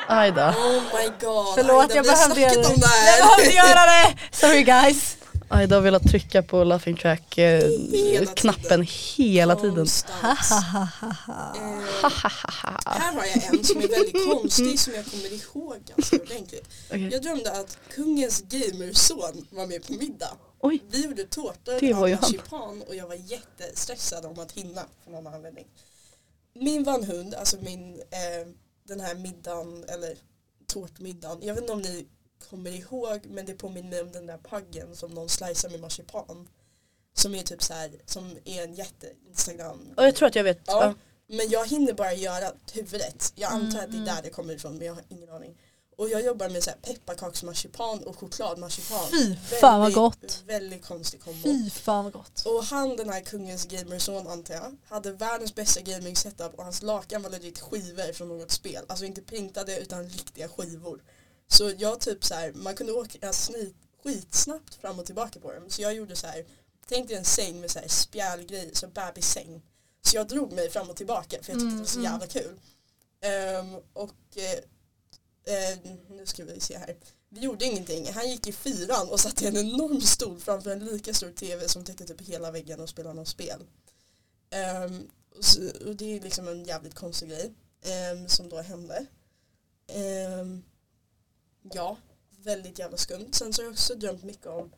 Aida. oh my god. Förlåt, Aida, jag behövde göra det. det Jag behövde göra det! Sorry guys. Aida har velat trycka på laughing track eh, Hela knappen hela tiden. Här har jag en som är väldigt konstig som jag kommer ihåg ganska ordentligt. Okej. Jag drömde att kungens gamerson var med på middag. Oj. Vi gjorde tårtor av marsipan och jag var jättestressad om att hinna för någon anledning. Min vanhund, alltså min, eh, den här middagen eller tårtmiddagen, jag vet inte om ni kommer ihåg men det påminner mig om den där paggen som någon slicear med marsipan. Som är typ så här, som är en jätte Instagram. Och jag tror att jag vet. Ja, Ja. men jag hinner bara göra huvudet. Jag antar att det Mm, är där det kommer ifrån men jag har ingen aning. Och jag jobbar med så här pepparkaksmarsipan och chokladmarsipan. Fy fan vad Väldigt- gott. Väldigt konstig kombo. Fy fan vad gott. Och han den här kungens gamerson antar jag hade världens bästa gaming setup och hans lakan var legit skivor från något spel. Alltså inte printade utan riktiga skivor. Så jag typ så här, man kunde åka sni- skitsnabbt fram och tillbaka på dem. Så jag gjorde så här, tänk dig en säng med så här spjälgrej, så bebissäng. Så jag drog mig fram och tillbaka för jag tyckte det var så Mm, jävla kul. Ehm, och eh, nu ska vi se här. Vi gjorde ingenting. Han gick i fyran och satt i en enorm stol framför en lika stor tv som täckte typ hela väggen och spelade något spel. Um, och, så, och det är liksom en jävligt konstig grej um, som då hände. Um, ja, väldigt jävla skumt. Sen så har jag också drömt mycket om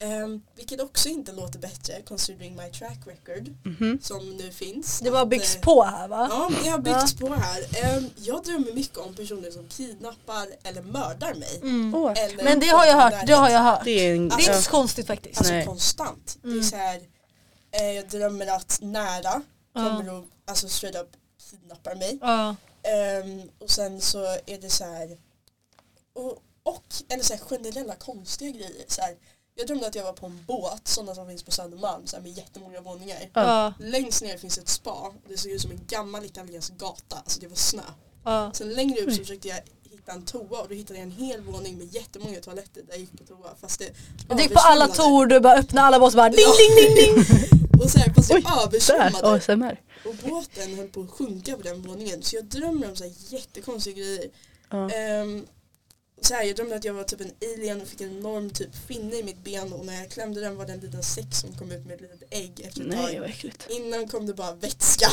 ehm, vilket också inte låter bättre considering my track record Mhm. som nu finns. Det var Att, byggs eh, på här va? Ja, det har byggts på här. Ehm, jag drömmer mycket om personer som kidnappar eller mördar mig. Mm. Eller Men det har jag hört, det har jag hört. det är en... Det är inte ja. så konstigt faktiskt. Alltså Nej. konstant. Det är Mm. så här, eh, jag drömmer att nära Ja. kommer och alltså straight up kidnappar mig. Ja. Ehm, och sen så är det så här, och, och eller så här generella konstiga grejer. Så här, jag drömde att jag var på en båt, sådana som finns på Södermalm så här, med jättemånga våningar. Ja. Längst ner finns ett spa och det såg ut som en gammal italiensk gata, alltså det var snö. Ja. Sen längre upp så försökte jag hitta en toa och då hittade jag en hel våning med jättemånga toaletter där jag gick på toa. Fast det Du gick på alla toor, du bara öppnade alla bås och bara ding ding ding ding. Och så här, fast Där, översvämmade. Och båten höll på att sjunka på den våningen. Så jag drömmer om så här jättekonstiga grejer. Ja. Så här, jag drömde att jag var typ en alien och fick en enorm typ finne i mitt ben och när jag klämde den var det en liten säck som kom ut med ett litet ägg efter ett Nej tag. äckligt. Innan kom det bara vätska.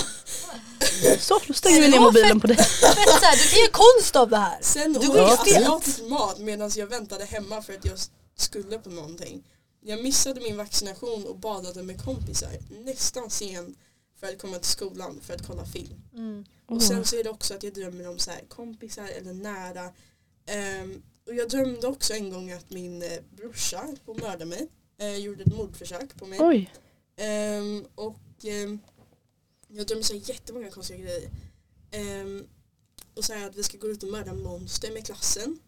Så, då stänger vi ner mobilen på det. Fett så här, du göra konst av det här. Sen Du åt jag asiatisk mat medan jag väntade hemma för att jag skulle på någonting. Jag missade min vaccination och badade med kompisar. Nästan sen för att komma till skolan för att kolla film. Mm. Och sen så är det också att jag drömmer om så här, kompisar eller nära. Ehm, och jag drömde också en gång att min eh, brorsa höll på att mörda mig. Eh, gjorde ett mordförsök på mig. Oj. Ehm, och ehm, jag drömmer så här jättemånga konstiga grejer. Och så här att vi ska gå ut och mörda monster med klassen.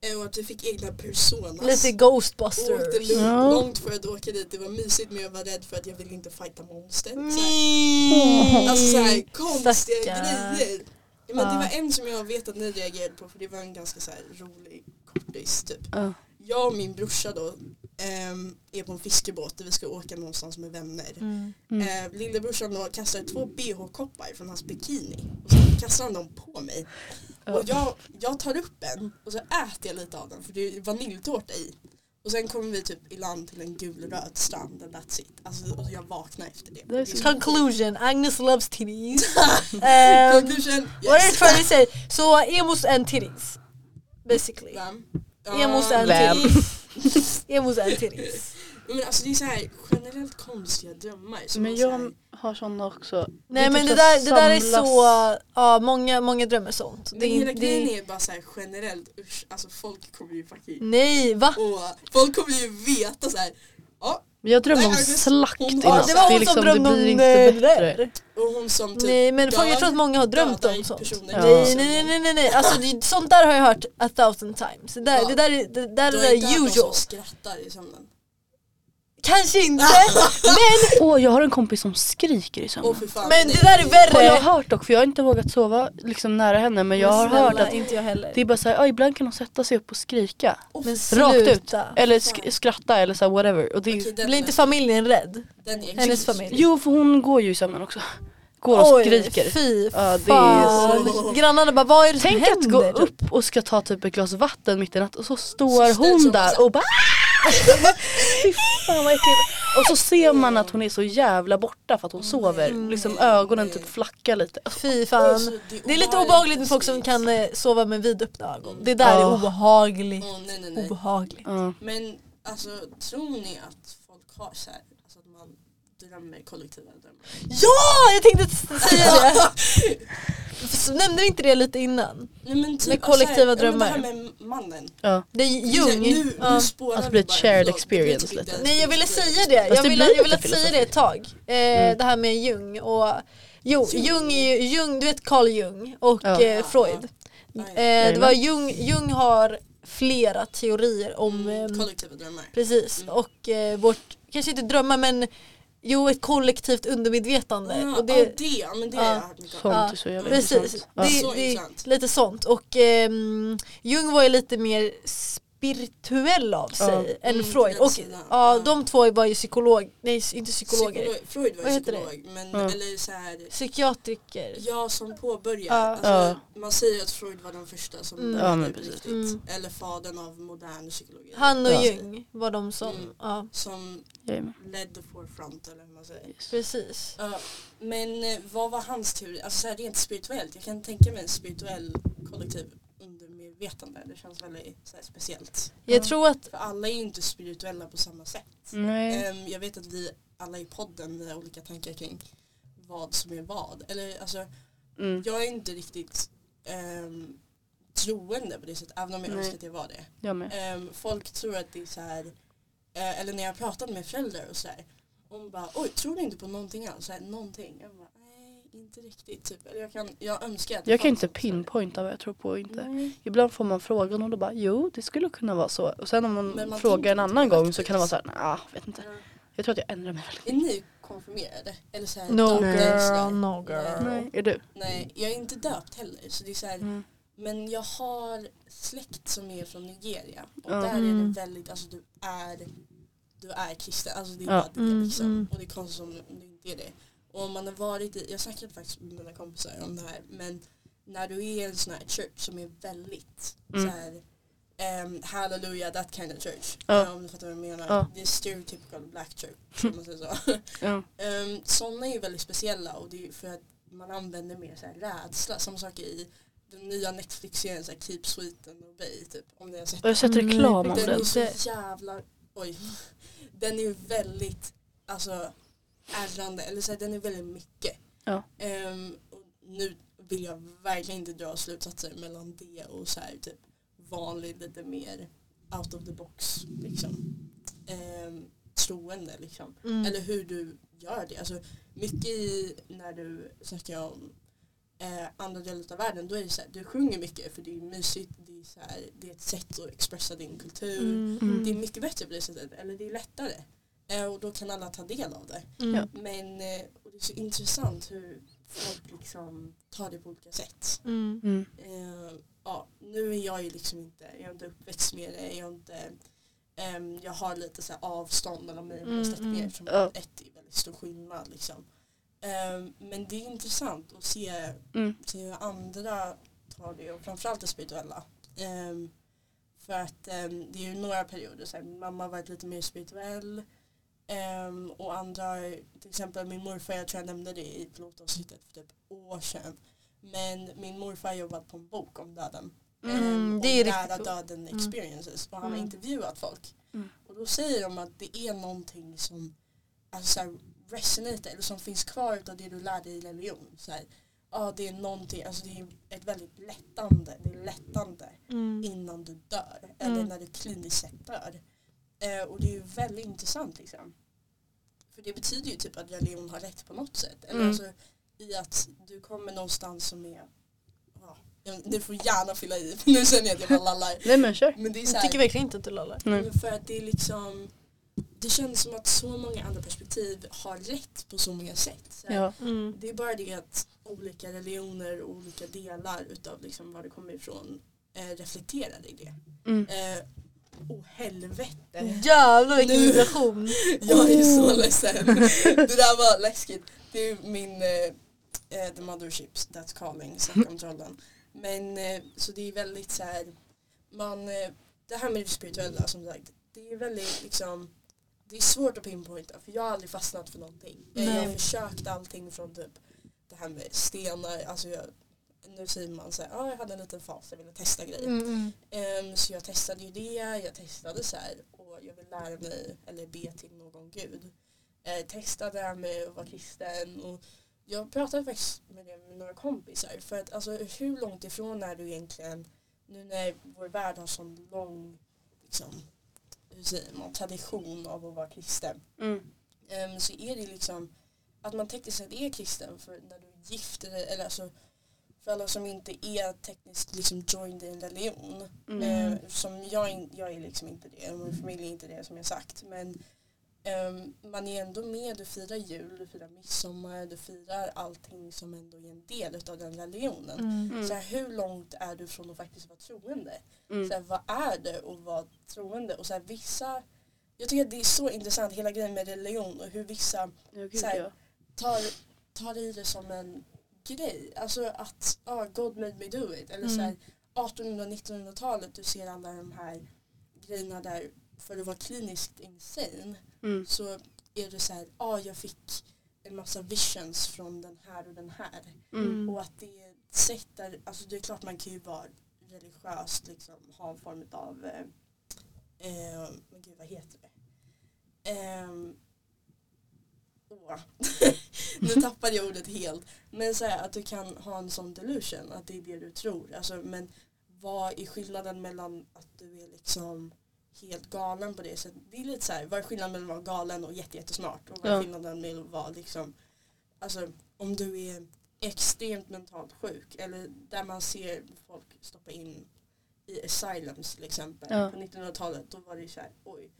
Eh, och att vi fick egna personas. Lite Åkte ghostbusters. långt, Ja. långt för att åka dit. Det var mysigt men jag var rädd för att jag ville inte fighta monster. Så här, Nej. Alltså så här, konstiga Stackare. grejer. Ja, men. Det var en som jag vet att ni reagerade på för det var en ganska så här rolig kortis typ. Ja. Jag och min brorsa då ehm, är på en fiskebåt där vi ska åka någonstans med vänner. Mm. Mm. Eh, lillebrorsan då kastar två bh-koppar från hans bikini och så kastar han dem på mig. Och jag, jag tar upp en och så äter jag lite av den för det är vaniljtårta i. Och sen kommer vi typ i land till en gulröd strand and that's it. Alltså, och jag vaknar efter det. Conclusion, Agnes loves titties. um, Conclusion, what yes. trying to say? Så emos and titties. Basically. Vem? Emos and titties. Emos and titties. Men alltså det är så här generellt konstiga drömmar. som Men är så här- jag har sådana också. Nej men typ det där, det där är så, ja många, många drömmer sånt. Men Det, hela det, grejen är bara så här generellt, usch, alltså folk kommer ju fucking nej va? och folk kommer ju veta så här. Ja, Men Jag drömmer om slakt hon- det var är hon liksom, som drömde det om inte det bättre. där. och hon som typ Nej men folk, jag tror att många har drömt om sånt. Ja. Nej nej nej nej nej, alltså det, sånt där har jag hört a thousand times. Det där, Ja. det där, är- det där Du har är någon som usual. skrattar i sömnen. Kanske inte, men, Åh jag har en kompis som skriker i sömnen. fan. men det där är Och jag värre. har hört dock, för jag har inte vågat sova liksom nära henne men jag har hört Snälla, att inte jag heller. det är bara såhär, ibland kan hon sätta sig upp och skrika. Men Rakt ut. Eller sk- skratta eller så här, whatever. Och det är, Blir inte familjen rädd? den är hennes familj? Jo för hon går ju i sömnen också. Går och skriker. fy Ja, det är fan. så- Grannarna bara, vad är det som Tänk händer? att gå upp och ska ta typ ett glas vatten mitt i natten och så står Så hon där och bara Fy fan vad äckligt. Och så ser man att hon är så jävla borta för att hon sover. Mm. Liksom ögonen typ flackar lite. Fy Alltså, fan. Det är lite obehagligt med folk som kan eh, sova med vidöppna ögon. Det där är Ja. obehagligt. Åh, nej, nej, nej. Obehagligt. Ja. Men alltså tror ni att folk har så här, man drömmer kollektiva drömmar? Ja, jag tänkte säga det. Nämnde du inte det lite innan? Nej, men typ, Med kollektiva alltså, här, ja, men drömmar. Det här med mannen. Ja. Det är Jung. Nu, nu Ja. Att det vi blir ett shared förlåt, experience lite. Nej jag ville säga det, jag det ville, jag ville säga det ett tag. Eh, Mm. Det här med Jung och Jo, Jung är ju, Jung, du vet Carl Jung och Ja. eh, Freud. Ja, ja. Eh, det var Jung, Jung har flera teorier om Mm, ehm, kollektiva drömmar. Precis, Mm. och eh, vårt, kanske inte drömmar men jo ett kollektivt undermedvetande. Ja, och det, ja, det, men det har Ja. jag hört mycket om. Sånt Ja, är så jävla Precis. Ja. det, Så det är intressant. lite sånt. Och ehm, Jung var ju lite mer spirituell av sig Ja. än Mm, Freud. Och sidan. ja, Ja. de två var ju psykolog, nej inte psykologer, Psykolog, Freud var Vad ju psykolog, men Ja. eller så här, psykiatriker. jag som påbörjade. Ja. Alltså, Ja. Man säger att Freud var den första som Mm. började Ja, riktigt. Mm. Eller fadern av modern psykologi. Han och Ja. Jung var de som, Mm. ja Som Jajamän. led the forefront eller hur man säger. Yes. precis. Ja, men eh, vad var hans teori? Alltså så här, rent spirituellt, jag kan tänka mig en spirituell kollektiv undermedvetande. Det känns väldigt så här, speciellt. Jag Ja. tror att, För alla är ju inte spirituella på samma sätt. Nej. Ehm, jag vet att vi alla i podden vi har olika tankar kring vad som är vad. Eller alltså, Mm. jag är inte riktigt um, troende på det sättet, även om jag Nej. önskar att jag var det. Jag med. Ehm, folk tror att det är så här, eh, eller när jag pratat med föräldrar och så här, hon bara oj tror du inte på någonting alls? Så här, någonting? Jag bara inte riktigt typ. Eller jag, kan, jag önskar att det Jag kan fanns inte något så här. pinpointa vad jag tror på och inte. Nej. Ibland får man frågan och då bara jo det skulle kunna vara så. Och sen om man, Men man frågar en annan gång så kan det vara faktiskt. såhär, nah, vet inte. Jag tror att jag ändrar mig väldigt Är ni konfirmerade? Eller så här, no döpta så girl, här? no girl. Nej, är du? Nej, jag är inte döpt heller. Så det är så här, Mm. Men jag har släkt som är från Nigeria. Och Ja. där är Mm. det väldigt, alltså du är, du är kristen. Alltså det är Ja. bara det Mm, liksom. mm. Och det är konstigt om det inte är det. Och om man har varit i, jag snackade faktiskt med mina kompisar om det här. Men när du är i en sån här church som är väldigt Mm. så här, um, hallelujah that kind of church. Eh, om du fattar vad jag menar. Ja. Det är stereotypical black church. Om man säger så. Ja. Um, sådana är ju väldigt speciella och det är för att man använder mer så här rädsla. Samma sak i den nya Netflix-serien så här, Keep Sweet and Obey typ. Om ni har sett Och jag har sett Mm, reklam om. Den den. är så jävla, oj. Den är ju väldigt, alltså ärrande, eller så här, den är väldigt mycket. Ja. Ehm, och nu vill jag verkligen inte dra slutsatser mellan det och så här typ vanlig lite mer out of the box liksom. Ehm, troende liksom. Mm. Eller hur du gör det. Alltså, mycket i när du snackar om eh, andra delar av världen då är det så här, du sjunger mycket för det är mysigt, det är, så här, det är ett sätt att expressa din kultur. Mm, Mm. Det är mycket bättre på det sättet, eller det är lättare. Eh, och då kan alla ta del av det. mm. Men eh, och det är så intressant hur folk liksom tar det på olika sätt. Mm. Mm. Eh, ja, nu är jag ju liksom inte, jag är inte uppväxt med det, jag är inte ehm, jag har lite så här avstånd mellan mig och mina Mm, släktingar mm. eftersom Ja. ett är väldigt stor skillnad liksom. Ehm, men det är intressant att se, Mm. se hur andra tar det och framförallt det spirituella. Ehm, För att det är ju några perioder, så här, mamma har varit lite mer spirituell ehm, och andra, till exempel min morfar, jag tror jag nämnde det i pilotavsnittet för typ år sedan. Men min morfar har jobbat på en bok om döden. Mm, Ehm, det är och riktigt nära döden Mm. experiences och han har Mm. intervjuat folk. Mm. Och då säger de att det är någonting som alltså, resonator, eller som finns kvar av det du lärde i religion. Så här, ja, det är någonting, alltså det är ett väldigt lättande, det är lättande Mm. innan du dör eller Mm. när du kliniskt sett dör. Eh, och det är ju väldigt intressant liksom. För det betyder ju typ att religion har rätt på något sätt. Eller Mm. alltså i att du kommer någonstans som är, ja, jag- du får gärna fylla i, för nu känner jag att jag bara lallar. Nej men kör. Men det är så Jag här, tycker verkligen inte att du lallar. Nej. för att det är liksom det känns som att så många andra perspektiv har rätt på så många sätt. Så Ja. Mm. Det är bara det att olika religioner och olika delar utav liksom var det kommer ifrån eh, reflekterar i det. Mm. Eh, oh helvete. Jävlar vilken vibration. Jag är så ledsen. Det där var läskigt. Det är min eh, eh, The Motherships That's Calling, snacka om trollen. Men eh, så det är väldigt så här, man, eh, det här med det spirituella som sagt, det är väldigt liksom det är svårt att pinpointa för jag har aldrig fastnat för någonting. Eh, Jag har Nej. försökt allting från typ det här med stenar, alltså jag, nu säger man så här, ah, jag hade en liten fas, jag ville testa grejer. Mm. Ehm, så jag testade ju det, jag testade så här och jag vill lära mig eller be till någon gud. Eh, testade det här med att vara kristen och jag pratade faktiskt med det med några kompisar för att alltså hur långt ifrån är du egentligen nu när vår värld har sån lång liksom, hur säger man, tradition av att vara kristen. Mm. Ehm, så är det liksom att man tekniskt sett är kristen för när du gifter dig eller alltså för alla som inte är tekniskt liksom joined i en religion. Mm. Eh, som jag, jag är liksom inte det, och min familj är inte det som jag sagt. Men ehm, man är ändå med, du firar jul, du firar midsommar, du firar allting som ändå är en del av den religionen. Mm. Mm. Så här, hur långt är du från att faktiskt vara troende? Mm. Så här, vad är det att vara troende? Och så här, vissa, jag tycker att det är så intressant hela grejen med religion och hur vissa gud, så här, ja. tar, tar i det som en grej. Alltså att ah, God made me do it. Eller Mm. så här 1800-1900-talet du ser alla de här grejerna där för att vara kliniskt insane Mm. så är det så här, ah, jag fick en massa visions från den här och den här. Mm. Och att det är ett sätt där, alltså det är klart man kan ju vara religiöst liksom, ha en form av, eh, eh, men gud vad heter det? Ehm, åh. nu tappade jag ordet helt. Men så här, att du kan ha en sån delusion, att det är det du tror. Alltså, men vad är skillnaden mellan att du är liksom helt galen på det sättet? Det är lite så här, vad är skillnaden mellan att vara galen och jätte, jättesmart? Och vad är skillnaden med att vara liksom, alltså om du är extremt mentalt sjuk eller där man ser folk stoppa in i asylums till exempel. Ja. På 1900-talet då var det så här, oj,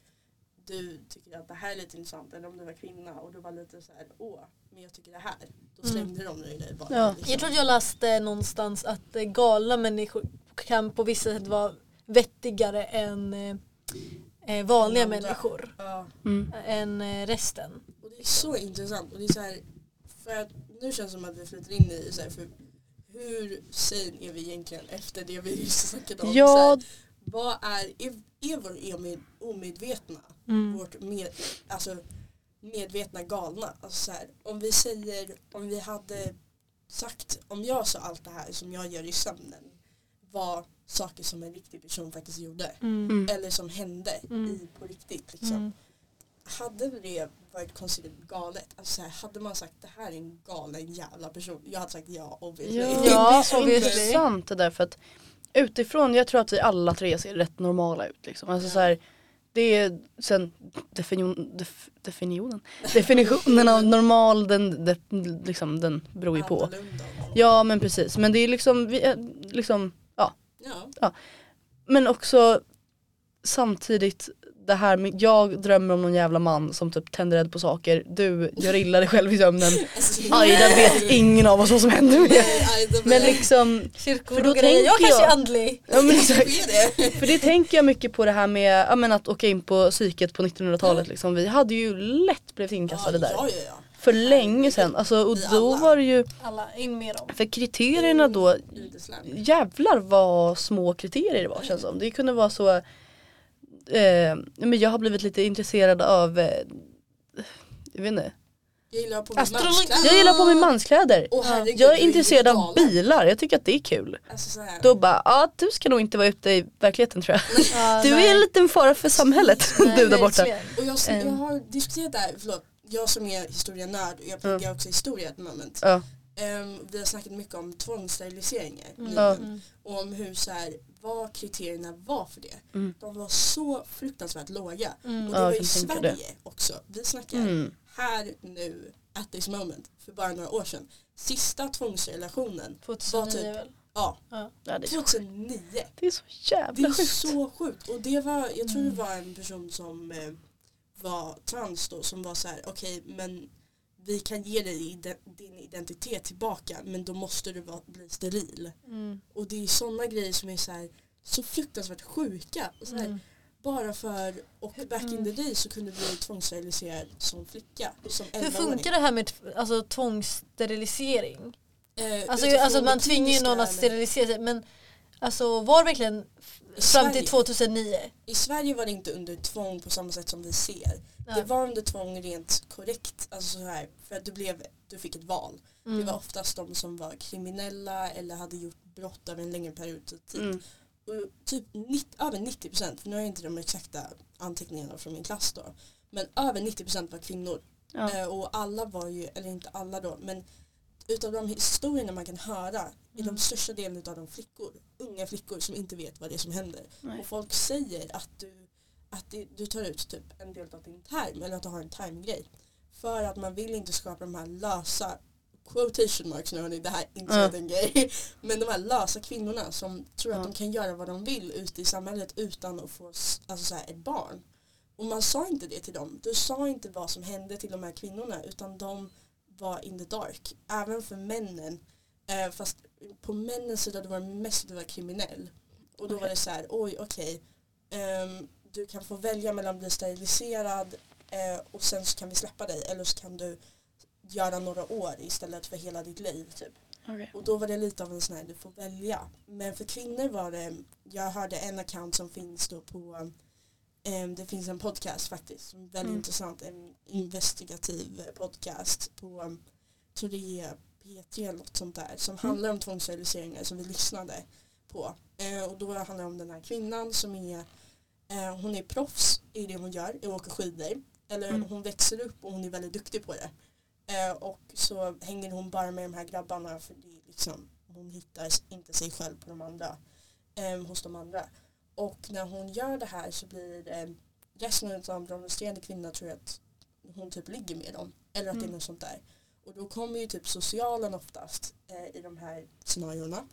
du tycker att det här är lite intressant eller om du var kvinna och du var lite så här, åh, men jag tycker det här. Då Mm. slängde de dig bara. Ja. liksom. Jag tror att jag läste någonstans att eh, galna människor kan på vissa sätt vara vettigare än eh, eh, vanliga andra. människor. Ja. Mm. Än eh, resten. Och det är så intressant och det är så här, för att nu känns det som att vi flyter in i så här, för hur sane är vi egentligen efter det vi just snackat om? Så Ja, här, vad är, är, är vår omedvetna Mm. vårt med, alltså, medvetna galna. Alltså så här, om vi säger, om vi hade sagt, om jag sa allt det här som jag gör i sömnen var saker som en riktig person faktiskt gjorde. Mm. Mm. Eller som hände Mm. i, på riktigt. Liksom. Mm. Hade det varit konsiderat galet, alltså så här, hade man sagt det här är en galen jävla person, jag hade sagt ja obviously. Ja, Ja, det är intressant det där för att utifrån, jag tror att vi alla tre ser rätt normala ut. Liksom. Alltså, Ja. så här, det är sen definition, def, definitionen, definitionen av normal den, de, liksom, den beror ju på. Ja men precis, men det är liksom, vi, liksom Ja. men också samtidigt det här med, jag drömmer om någon jävla man som typ tänder eld på saker, du gör illa dig själv i sömnen. Aida vet ingen av oss vad som händer med Men liksom, För då grejer. Jag tänker kanske är andlig. ja, men exakt. För det tänker jag mycket på det här med ja, men att åka in på psyket på 1900-talet. Liksom. Vi hade ju lätt blivit inkastade där. För länge sedan. Alltså, och då var det ju, för kriterierna då, jävlar vad små kriterier det var känns som. Det kunde vara så, eh, men jag har blivit lite intresserad av, eh, jag vet inte, Jag gillar på mig manskläder. jag gillar på mig manskläder. Herregud, Jag är intresserad av bilar, jag tycker att det är kul. Alltså, så här. Då bara, ja du ska nog inte vara ute i verkligheten tror jag. Ja, Du nej. är en liten fara för samhället Nej, du där borta. Och jag, jag Ehm. har diskuterat det här, förlåt, jag som är historienörd och jag pluggar också historia ett moment. Ja. Ehm, vi har snackat mycket om tvångssteriliseringar Mm. Mm. och om hur så här, vad kriterierna var för det. Mm. De var så fruktansvärt låga. Mm. Och det Ja, var i Sverige också. Vi snackar Mm. här nu, at this moment, för bara några år sedan. Sista tvångsrelationen, 2009 typ- väl? ja, Ja, det, är så, 2009. det är så Det jävla är sjukt. så sjukt. Och det var, jag tror det Mm. var en person som eh, var trans då som var så här: okej men vi kan ge dig din identitet tillbaka men då måste du bli steril. Mm. Och det är sådana grejer som är så här så fruktansvärt sjuka. Så här, Mm. Bara för, och back in the day så kunde du bli tvångssteriliserad som flicka. Som Hur 11-åring. funkar det här med alltså, tvångssterilisering? Eh, Alltså, alltså man tvingar ju någon att sterilisera sig men alltså var verkligen fram till Sverige- 2009? I Sverige var det inte under tvång på samma sätt som vi ser. Ja. Det var under tvång rent korrekt. Alltså så här, för att du, blev, du fick ett val. Mm. Det var oftast de som var kriminella eller hade gjort brott över en längre period av tid. Mm. Och typ 90, över 90 procent, för nu har jag inte de exakta anteckningarna från min klass då. Men över 90 procent var kvinnor. Ja. Eh, och alla var ju, eller inte alla då, men utav de historierna man kan höra är Mm. de största delen av de flickor. Unga flickor som inte vet vad det är som händer. Nej. Och folk säger att du, att det, du tar ut typ en del av din term eller att du har en termgrej. För att man vill inte skapa de här lösa quotation marks nu hörni, det här är inte Ja. en grej. Men de här lösa kvinnorna som tror att Ja. de kan göra vad de vill ute i samhället utan att få alltså så här, ett barn. Och man sa inte det till dem. Du sa inte vad som hände till de här kvinnorna utan de var in the dark. Även för männen. Eh, fast på männens sida då var det mest att du var kriminell. Och då var Okej. det så här, oj okej. ehm, du kan få välja mellan att bli steriliserad eh, och sen så kan vi släppa dig. Eller så kan du göra några år istället för hela ditt liv. Typ. Okej. Och då var det lite av en sån här, du får välja. Men för kvinnor var det, jag hörde en account som finns då på, det finns en podcast faktiskt, som är väldigt Mm. intressant, en investigativ podcast på, tror det är P3 eller något sånt där, som handlar om tvångssteriliseringar som vi lyssnade på. Eh, och då handlar det om den här kvinnan som är, eh, hon är proffs i det hon gör, i att åka skidor. Eller Mm. hon växer upp och hon är väldigt duktig på det. Och så hänger hon bara med de här grabbarna för det är liksom, hon hittar inte sig själv på de andra, hos de andra. Och när hon gör det här så blir det resten av de resterande kvinnorna tror jag att hon typ ligger med dem. Eller att det är Mm. något sånt där. Och då kommer ju typ socialen oftast eh, i de här scenarierna.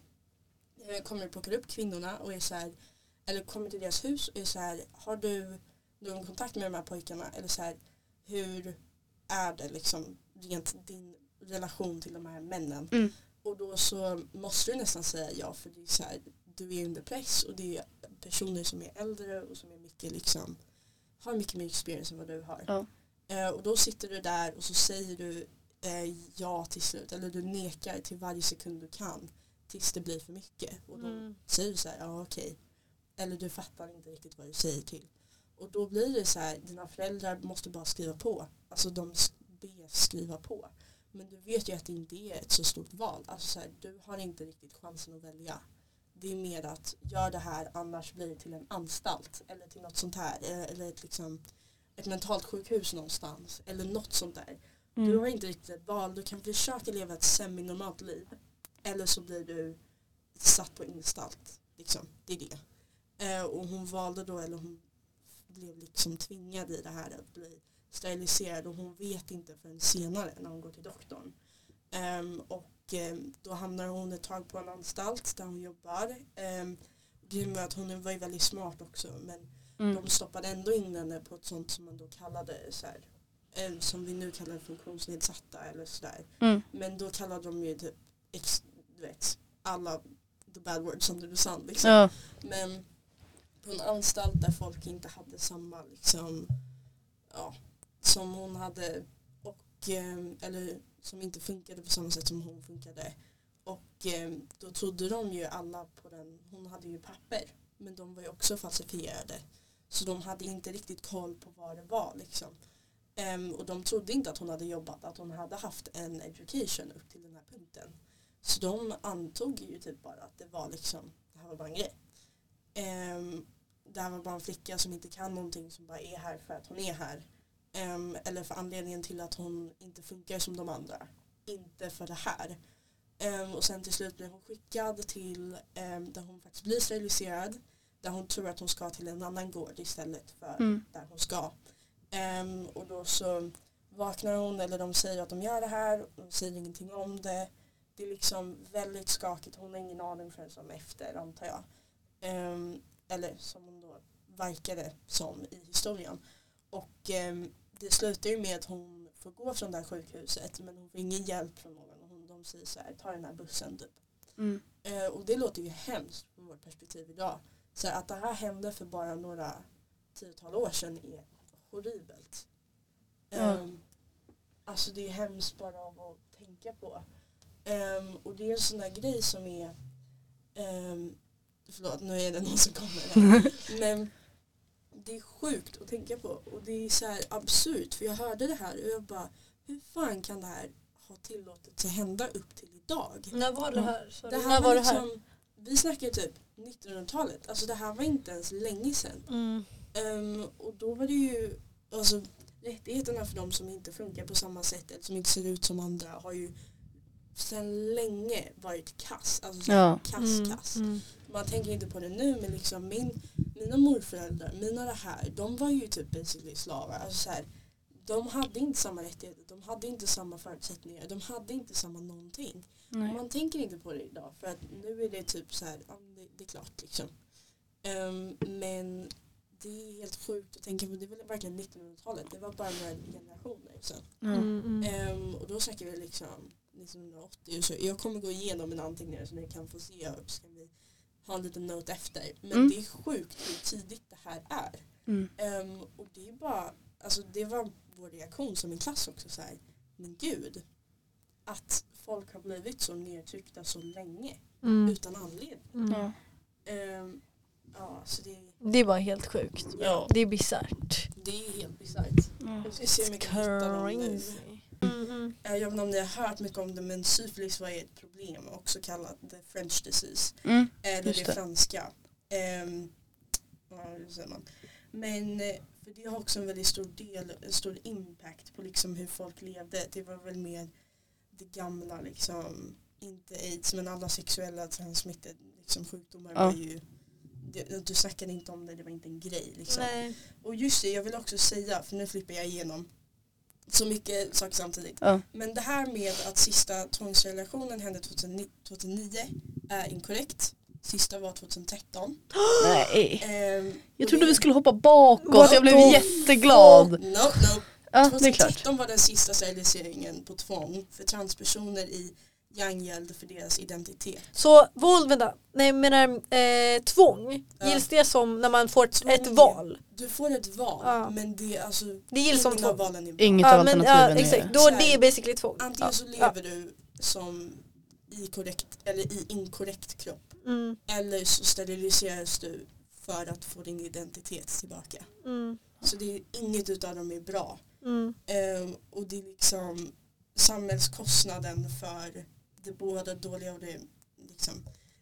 Eh, kommer och plockar upp kvinnorna och är så här, eller kommer till deras hus och är så här, har du någon kontakt med de här pojkarna? Eller så här, hur är det liksom rent din relation till de här männen? Mm. Och då så måste du nästan säga ja för det är så här, du är under press och det är personer som är äldre och som är mycket liksom har mycket mer experience än vad du har. Ja. Eh, och då sitter du där och så säger du eh, ja till slut eller du nekar till varje sekund du kan tills det blir för mycket. Och då Mm. säger du så här, ja okej. Eller du fattar inte riktigt vad du säger till. Och då blir det så här, dina föräldrar måste bara skriva på. Alltså de ber skriva på. Men du vet ju att det inte är ett så stort val. Alltså så här, du har inte riktigt chansen att välja. Det är mer att gör det här annars blir det till en anstalt. Eller till något sånt här. Eller, eller ett, liksom, ett mentalt sjukhus någonstans. Eller något sånt där. Du Mm. har inte riktigt ett val. Du kan försöka leva ett semi-normalt liv. Eller så blir du satt på instalt. Liksom. Det är det. Eh, och hon valde då, eller hon blev liksom tvingad i det här att bli steriliserad och hon vet inte förrän senare när hon går till doktorn. Ehm, och ehm, då hamnar hon ett tag på en anstalt där hon jobbar. Grejen med att hon var ju väldigt smart också men Mm. de stoppade ändå in henne på ett sånt som man då kallade så här, eh, som vi nu kallar funktionsnedsatta eller sådär. Mm. Men då kallade de ju typ, ex, du vet, alla the bad words under the sun liksom. Ja. Men på en anstalt där folk inte hade samma liksom, ja, som hon hade. Och ehm, eller som inte funkade på samma sätt som hon funkade. Och eh, då trodde de ju alla på den, hon hade ju papper men de var ju också falsifierade. Så de hade inte riktigt koll på vad det var liksom. Um, och de trodde inte att hon hade jobbat, att hon hade haft en education upp till den här punkten. Så de antog ju typ bara att det var liksom, det här var bara en grej. Um, det här var bara en flicka som inte kan någonting som bara är här för att hon är här. Ehm, eller för anledningen till att hon inte funkar som de andra. Inte för det här. Ehm, och sen till slut blir hon skickad till ehm, där hon faktiskt blir steriliserad. Där hon tror att hon ska till en annan gård istället för Mm. där hon ska. Och då så vaknar hon eller de säger att de gör det här. De säger ingenting om det. Det är liksom väldigt skakigt. Hon har ingen aning förrän som efter antar jag. Eller som hon då verkade som i historien. Och det slutar ju med att hon får gå från det här sjukhuset men hon får ingen hjälp från någon. Och Hon, de säger så här, ta den här bussen typ. Mm. Eh, och det låter ju hemskt från vårt perspektiv idag. Så att det här hände för bara några tiotal år sedan är horribelt. Ja. Ehm, alltså det är hemskt bara av att tänka på. Ehm, och det är en sån där grej som är um, Förlåt, nu är det någon som kommer här. Men det är sjukt att tänka på. Och det är så här absurt. För jag hörde det här och jag bara hur fan kan det här ha tillåtits att hända upp till idag? När var det här? Sorry. Det här När var, var det här? liksom, vi snackar typ 1900-talet. Alltså det här var inte ens länge sedan. Mm. Ehm, och då var det ju, alltså rättigheterna för de som inte funkar på samma sätt eller som inte ser ut som andra har ju sedan länge varit kass. Alltså Ja. kass, Mm. kass. Mm. Man tänker inte på det nu men liksom min, mina morföräldrar, mina det här, de var ju typ basically slavar. Alltså så här, de hade inte samma rättigheter, de hade inte samma förutsättningar, de hade inte samma någonting. Man tänker inte på det idag för att nu är det typ så här, ja, det, det är klart liksom. Ehm, men det är helt sjukt att tänka på, det väl verkligen 1900-talet, det var bara några generationer sedan. Mm, mm. Ehm, och då snackar vi liksom 1980 och så. Jag kommer gå igenom mina anteckningar så ni kan få se så kan vi ha en liten note efter. Men Mm. det är sjukt hur tidigt det här är. Mm. Ehm, och det är bara, alltså det var vår reaktion som en klass också så här, men gud, att folk har blivit så nedtryckta så länge Mm. utan anledning. Mm. Ja. Ja, så det, Det var helt sjukt. ja, Det är bisarrt. det är helt bisarrt. Ja. Jag ska se om jag kan hitta dem nu. Mm, mm. Eh, Jag vet inte om ni har hört mycket om det men syfilis var ett problem också kallat the French disease. Mm. Eller Just det, det. franska. Ehm, ja, man? Men eh, för det har också en väldigt stor del, en stor impact på liksom hur folk levde. Det var väl mer det gamla liksom, inte aids men alla sexuella transmitted liksom, sjukdomar Ja. var ju det, du snackade inte om det, det var inte en grej liksom. Och just det, jag vill också säga, för nu flippar jag igenom så mycket saker samtidigt. Ja. Men det här med att sista tvångsrelationen hände 2009, 2009 är inkorrekt. Sista var 2013. Nej. Ehm, Jag trodde det- vi skulle hoppa bakåt, What jag blev the jätteglad. No, no. Ja, det är klart. 2013 var den sista steriliseringen på tvång för transpersoner i gängeld för deras identitet. Så våld, vänta, nej jag menar eh, tvång, Ja. gills det som när man får ett, Tvång. ett val? Du får ett val Ja. men det är alltså Det gills som ingen av tvång. valen är. Inget av Ja, men, ja, alternativen exakt, är... då är det basically tvång. Antingen så Ja. lever du som i korrekt eller i inkorrekt kropp Mm, eller så steriliseras du för att få din identitet tillbaka. mm, Så det är, inget utav dem är bra. mm, Ehm, och det är liksom samhällskostnaden för det båda dåliga och det liksom,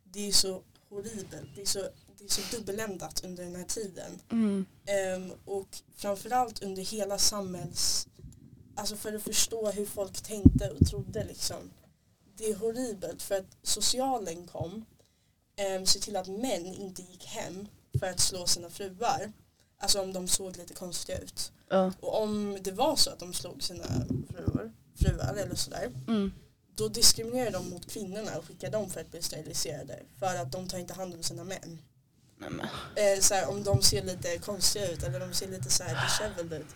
det är så horribelt. Det är så, det är så dubbeländat under den här tiden. Mm. Ehm, och framförallt under hela samhälls... Alltså för att förstå hur folk tänkte och trodde liksom. Det är horribelt för att socialen kom um, se till att män inte gick hem för att slå sina fruar. Alltså om de såg lite konstiga ut. Ja. Och om det var så att de slog sina fruar, fruar eller sådär. Mm. Då diskriminerade de mot kvinnorna och skickade dem för att bli steriliserade. För att de tar inte hand om sina män. Men. eh, så här, om de ser lite konstiga ut eller de ser lite så här disheveled ut.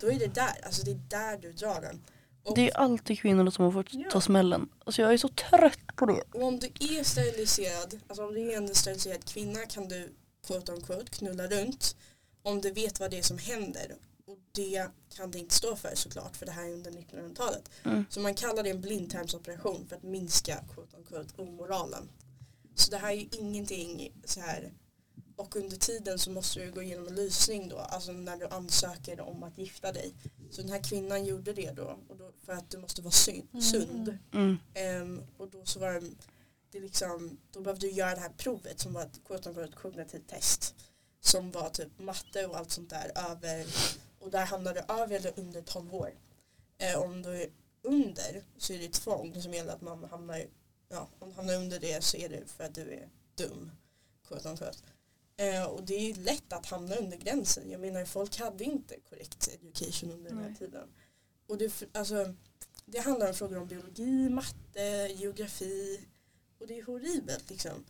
Då är det där, alltså det är där du drar den. Och, Det är alltid kvinnorna som har fått Ja. ta smällen. Alltså jag är så trött på det. och om du är steriliserad, alltså om du är en steriliserad kvinna kan du quote on quote knulla runt. Om du vet vad det är som händer. Och det kan det inte stå för såklart för det här är under 1900-talet. Mm. Så man kallar det en blindtarmsoperation för att minska quote unquote, omoralen. Så det här är ju ingenting så här och under tiden så måste du gå igenom en lysning då, alltså när du ansöker om att gifta dig. Så den här kvinnan gjorde det då, och då för att du måste vara syn- sund. Mm. Ehm, och då så var det, det liksom, då behövde du göra det här provet som var ett quote unquote kognitivt test. Som var typ matte och allt sånt där över, och där hamnade du över eller under 12 år. Eh, om du är under så är det tvång som gäller att man hamnar, ja om du hamnar under det så är det för att du är dum. Quote unquote. Eh, och det är lätt att hamna under gränsen. Jag menar folk hade inte korrekt education under den här Nej. tiden. Och det, alltså, det handlar om frågor om biologi, matte, geografi och det är horribelt liksom.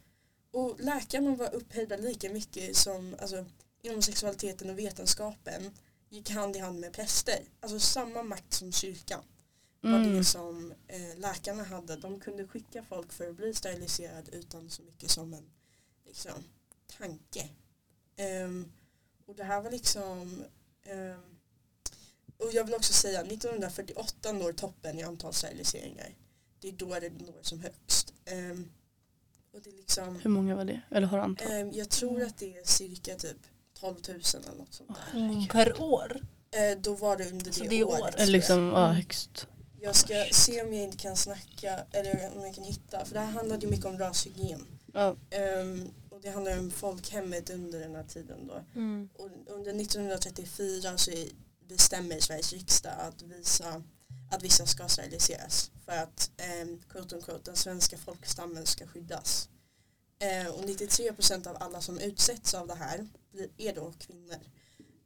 Och läkarna var upphöjda lika mycket som alltså, inom sexualiteten och vetenskapen gick hand i hand med präster. Alltså samma makt som kyrkan var Mm. det som eh, läkarna hade. De kunde skicka folk för att bli steriliserad utan så mycket som en liksom, tanke. Ehm, och det här var liksom ehm, och jag vill också säga 1948 når toppen i antal steriliseringar. Det är då det når som högst. Ehm, och det är liksom, Hur många var det? Eller har antal? jag tror att det är cirka typ 12 000 eller något sånt där. Mm, per år. Eh, då var det under det, Så det året. året. jag. liksom, ja högst. Jag ska se om jag inte kan snacka eller om jag kan hitta. För det här handlade ju mycket om rashygien. Ja. Ehm, och det handlar om folkhemmet under den här tiden då. Mm. Och under 1934 så bestämmer Sveriges riksdag att, visa, att vissa ska steriliseras. För att um, quote unquote, den svenska folkstammen ska skyddas. Eh, och 93% av alla som utsätts av det här är då kvinnor.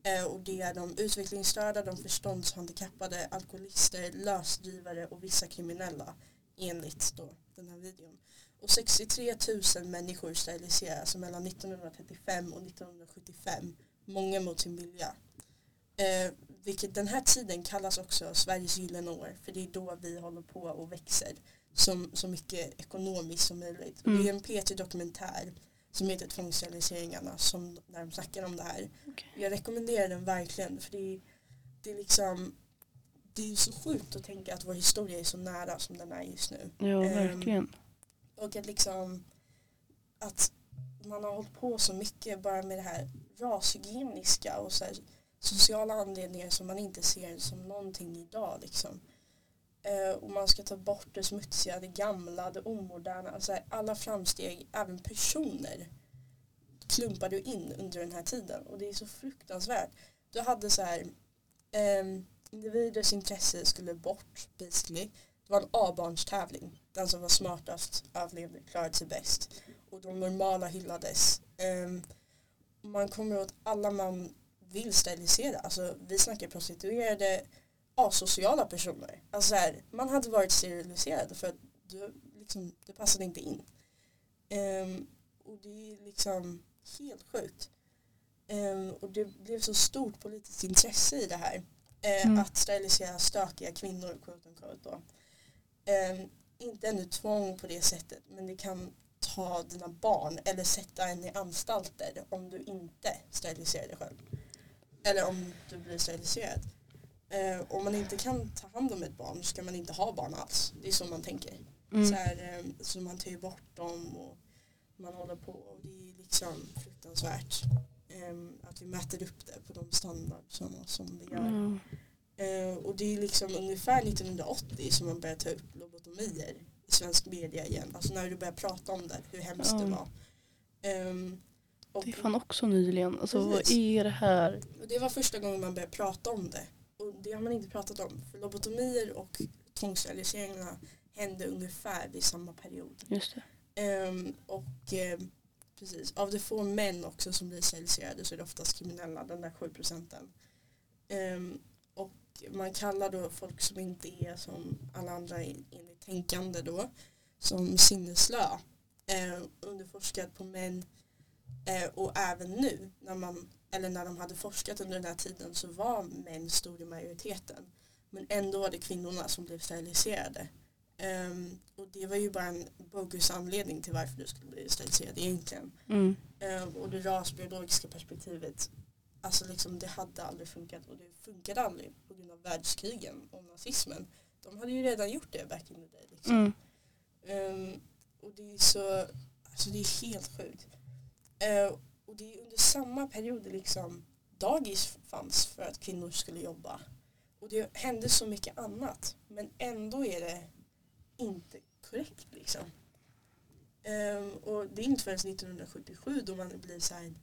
Eh, och det är de utvecklingsstörda, de förståndshandikappade, alkoholister, lösdrivare och vissa kriminella enligt då den här videon. Och 63 000 människor steriliseras mellan 1935 och 1975, många mot sin vilja. Eh, vilket den här tiden kallas också Sveriges gyllene år, för det är då vi håller på och växer som, så mycket ekonomiskt som möjligt. Mm. Det är en P3-dokumentär som heter Tvångssteriliseringarna som när de snackar om det här. Okej. Jag rekommenderar den verkligen för det är, det är liksom det är så sjukt att tänka att vår historia är så nära som den är just nu. Ja, Ehm, verkligen. Och att liksom att man har hållit på så mycket bara med det här rashygieniska och så här sociala anledningar som man inte ser som någonting idag liksom. Eh, och man ska ta bort det smutsiga, det gamla, det omoderna. Alltså alla framsteg, även personer klumpar du in under den här tiden och det är så fruktansvärt. Du hade så här eh, individers intresse skulle bort basically. Det var en A-barnstävling. Den som var smartast överlevde, klarade sig bäst. Och de normala hyllades. Eh, man kommer åt alla man vill sterilisera. Alltså, vi snackar prostituerade, asociala personer. Alltså, så här, man hade varit steriliserad för att du, liksom, det passade inte in. Ehm, och det är liksom helt sjukt. Ehm, och det blev så stort politiskt intresse i det här. Eh, Mm. Att sterilisera stökiga kvinnor, quote unquote, då. Ehm, inte ännu tvång på det sättet men det kan ta dina barn eller sätta en i anstalter om du inte steriliserar dig själv. Eller om du blir steriliserad. Eh, om man inte kan ta hand om ett barn så ska man inte ha barn alls. Det är så man tänker. Så, Mm. här, eh, så man tar ju bort dem och man håller på och det är liksom fruktansvärt. Ehm, att vi mäter upp det på de standard som, som vi gör. Mm. Eh, och det är liksom ungefär 1980 som man börjar ta upp lobotomier i svensk media igen. Alltså när du börjar prata om det, hur hemskt det Ja. var. Ehm, och, Det är fan också nyligen. Alltså vad Precis. är det här? och det var första gången man började prata om det. Det har man inte pratat om. För lobotomier och tvångssteriliseringarna hände ungefär vid samma period. Just det. Och um, precis, av de få män också som blir steriliserade så är det oftast kriminella, den där 7 procenten. Um, och man kallar då folk som inte är som alla andra enligt tänkande då som sinneslö. Eh, underforskat på män eh, och även nu när man eller när de hade forskat under den här tiden så var män stor i majoriteten. Men ändå var det kvinnorna som blev steriliserade. Ehm, och det var ju bara en bogus anledning till varför du skulle bli steriliserad egentligen. Mm. Ehm, och det rasbiologiska perspektivet alltså liksom det hade aldrig funkat och det funkade aldrig på grund av världskrigen och nazismen. De hade ju redan gjort det back in the day. Liksom. Mm. Ehm, och det är så, alltså det är helt sjukt. Ehm, och det är under samma period liksom dagis fanns för att kvinnor skulle jobba. Och det hände så mycket annat. Men ändå är det inte korrekt liksom. Ehm, och det är inte förrän 1977 då man blir så här,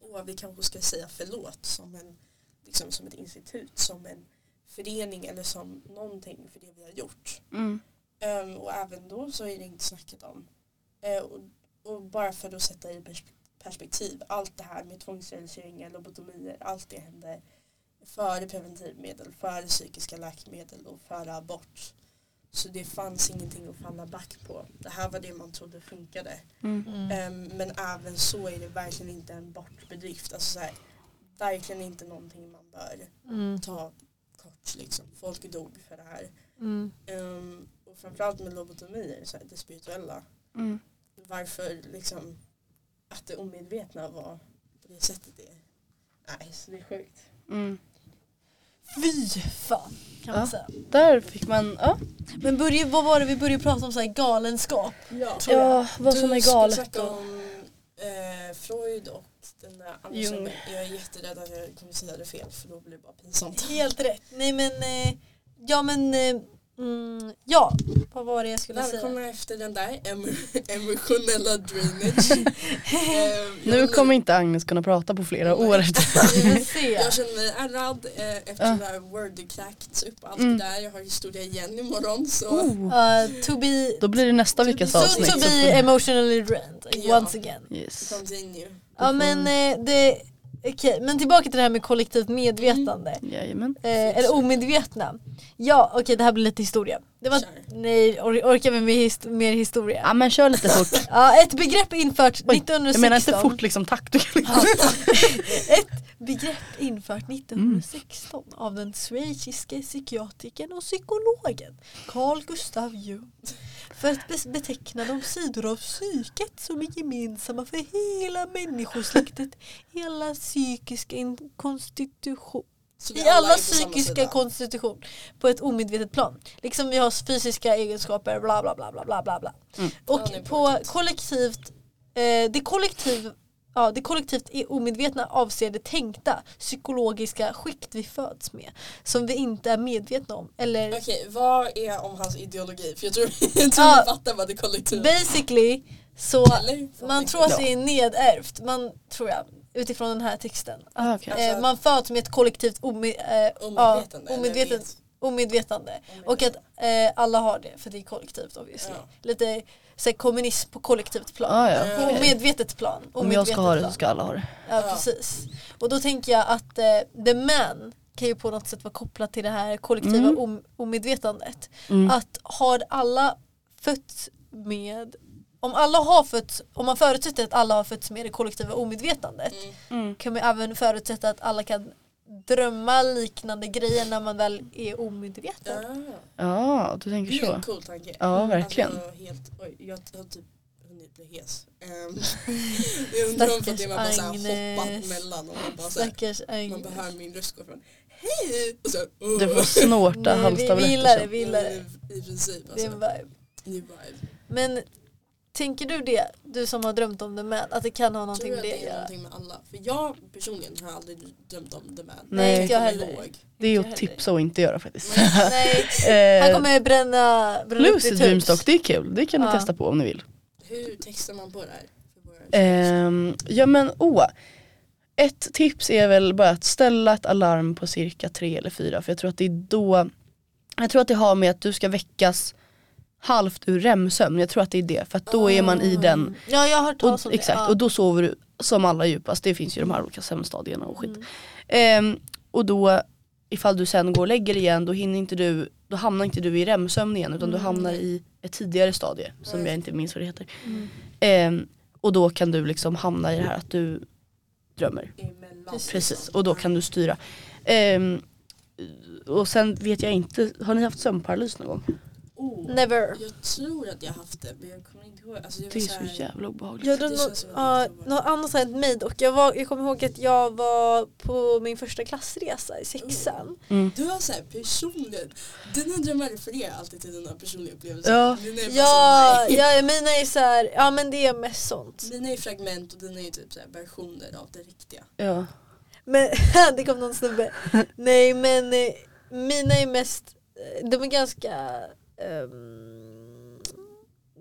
åh vi kanske ska säga förlåt som, en, liksom, som ett institut, som en förening eller som någonting för det vi har gjort. Mm. Ehm, och även då så är det inte snackat om. Eh, och, och bara för att sätta i pers- perspektiv, allt det här med tvångssteriliseringar, lobotomier, allt det hände före preventivmedel, före psykiska läkemedel och före abort. Så det fanns ingenting att falla back på. Det här var det man trodde funkade. Mm. Ehm, men även så är det verkligen inte en bortbedrift. Alltså så här, verkligen inte någonting man bör Mm. ta kort. Liksom. Folk dog för det här. Mm. Ehm, och framförallt med lobotomier, så här, det spirituella. Mm. Varför liksom att det omedvetna var på det sättet det är. Nej, så det är sjukt. Mm. Fy fan kan man Ja. säga. Där fick man, ja, Men började, vad var det vi började prata om? Så här galenskap. Ja, ja vad som är galet. Och, om eh, Freud och den där som jag är jätterädd att jag kommer säga det fel för då blir det bara pinsamt. Helt rätt. Nej men, eh, ja men, eh, mm, ja. Vad var det jag skulle säga? Välkomna efter den där em- emotionella drainage. Eh, nu kommer inte Agnes kunna prata på flera år efter. Jag känner mig ärrad eh, efter Ja. det där word cracked upp allt Mm. det där. Jag har historia igen imorgon så oh, Uh, to be, Då blir det nästa To veckas to, avsnitt. to så be emotionally drained Ja. once again. yes. continue. Ja men eh, det, okej men tillbaka till det här med kollektivt medvetande. Jajamän. Eh, eller omedvetna. Ja okej det här blir lite historia. Det var, Kör. nej or, orkar vi med hist- mer historia? Ja men kör lite fort. Ja ett begrepp infört Oj, 1916. Jag menar inte fort liksom takt. Ett begrepp infört 1916 av den schweiziske psykiatrikern och psykologen Carl Gustav Jung för att beteckna de sidor av psyket som är gemensamma för hela människosläktet i alla psykiska konstitution i alla psykiska konstitution på ett omedvetet plan. Liksom vi har fysiska egenskaper bla bla bla bla bla bla. Mm. Och på kollektivt, eh, det kollektiv Ja, det kollektivt i- omedvetna avser det tänkta psykologiska skikt vi föds med som vi inte är medvetna om. Eller Okej, vad är om hans ideologi? För jag tror, jag tror Ja. vi fattar vad det är kollektivt. basically så Eller? man tror att det är nedärvt, man tror jag utifrån den här texten. Ah. Alltså- eh, man föds med ett kollektivt ome, eh, Omedvetande. ja, omedvetet, vet- omedvetande. Och att eh, alla har det för det är kollektivt obviously. Ja. Lite så här, kommunism på kollektivt plan. Ah, ja. Okej. medvetet plan. Om jag ska ha det plan. så ska alla ha det. Ja, precis. Och då tänker jag att eh, the man kan ju på något sätt vara kopplat till det här kollektiva Mm. om, omedvetandet. Mm. Att har alla fötts med om alla har fötts, om man förutsätter att alla har fötts med det kollektiva omedvetandet Mm. Mm. kan man även förutsätta att alla kan drömma liknande grejer när man väl är omedveten. Ja, Ja, du tänker det är så. en cool tanke. Ja, verkligen. Alltså, helt, oj, jag har typ hunnit bli hes. Um, jag undrar om för att det är man bara såhär hoppat mellan och man bara såhär, man bara hör min röst gå från hej och så oh. Du får snorta Nej, vi, vi halstabletter gillar det, vi gillar det. I, princip Det är en alltså. vibe. Det är vibe. Men tänker du det, du som har drömt om det med, att det kan ha Jag någonting med att det att är göra? någonting med alla. För jag personligen har aldrig drömt om The Man. Nej, inte jag heller. ihåg. Det är att tipsa och inte göra faktiskt. Nej, han Eh, kommer bränna, bränna upp Lucid ditt Dreams hus. dock, det är kul. Det kan ni Ja. testa på om ni vill. Hur textar man på det här? Ehm, ja men åh. Ett tips är väl bara att ställa ett alarm på cirka tre eller fyra för jag tror att det är då Jag tror att det har med att du ska väckas halvt ur REM-sömn. Jag tror att det är det för att då är man i den Ja jag har hört talas om det. Exakt och då sover du som allra djupast. Det finns ju de här olika sömnstadierna och skit. Mm. Ehm, och då ifall du sen går och lägger igen då hinner inte du Då hamnar inte du i REM-sömn igen utan du Mm. hamnar i ett tidigare stadie som Mm. jag inte minns vad det heter. Mm. Ehm, och då kan du liksom hamna i det här att du drömmer. Precis. Precis, och då kan du styra. Ehm, och sen vet jag inte, har ni haft sömnparalys någon gång? Oh, Never. Jag tror att jag haft det men jag kommer inte ihåg. Alltså, det, Det är så så här, jävla obehagligt. Jag, Det känns som något, annat som hänt mig dock. Jag, var, jag kommer ihåg att jag var på min första klassresa i sexan. Mm. Du har såhär personligen, dina drömmar refererar alltid till dina personliga upplevelser. Ja. Mina är bara Ja, så, ja, mina är så här, ja men det är mest sånt. Mina är fragment och dina är typ så här versioner av det riktiga. Ja. Men, det kom någon snubbe. Nej men eh, mina är mest, de är ganska ehm,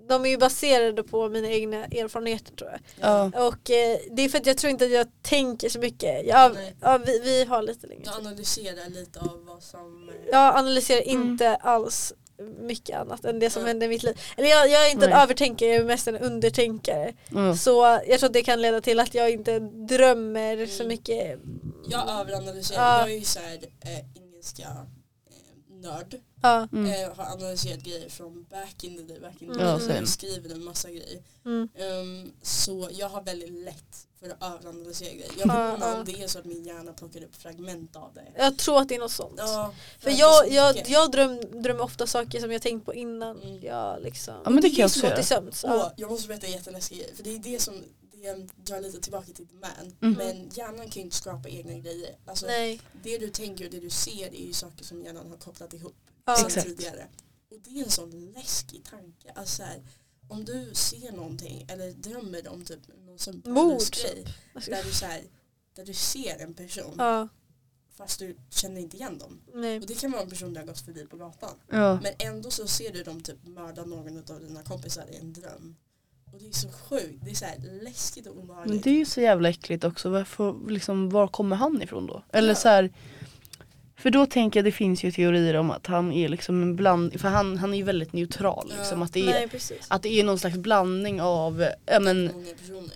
de är ju baserade på mina egna erfarenheter tror jag. Ja. Och eh, det är för att jag tror inte att jag tänker så mycket. Jag, ja, vi, vi har lite längre Du tid. analyserar lite av vad som... eh, Jag analyserar Mm. inte alls mycket annat än det som Mm. händer i mitt liv. Eller jag, jag är inte en Nej. övertänkare, jag är mest en undertänkare. Mm. Så jag tror att det kan leda till att jag inte drömmer så Mm. mycket. Jag överanalyserar, Ja. jag är ju såhär eh, engelska eh, nörd. Ja. Mm. Eh, har analyserat grejer från back in the day, back in the Ja, day. same. Jag skriver en massa grejer. Mm. Ehm, så jag har väldigt lätt för att överanalysera grejer. Jag vet Ja, inte ja. om det är så att min hjärna plockar upp fragment av det. Jag tror att det är något sånt. Ja, För jag, jag, jag dröm, drömmer ofta saker som jag tänkt på innan Mm. jag liksom Ja men det kan jag också göra. Ja. jag måste berätta en jätteläskig grej. För det är det som det drar lite tillbaka till The Man. Mm. Men hjärnan kan ju inte skapa egna grejer. Alltså, Nej. det du tänker och det du ser är ju saker som hjärnan har kopplat ihop Ja. Exakt. tidigare. Och det är en sån läskig tanke. Alltså så här, om du ser någonting eller drömmer om typ någon sån grej där du, så här, där du ser en person Ja. fast du känner inte igen dem. Nej. Och det kan vara en person du har gått förbi på gatan. Ja. Men ändå så ser du dem typ mörda någon av dina kompisar i en dröm. Och det är så sjukt, det är så här läskigt och Men obehagligt. det är ju så jävla äckligt också. Varför, liksom, var kommer han ifrån då? Eller Ja. så här, För då tänker jag det finns ju teorier om att han är liksom en bland, för han, han är ju väldigt neutral. Liksom, Ja. att, det är, Nej att det är någon slags blandning av ja, men,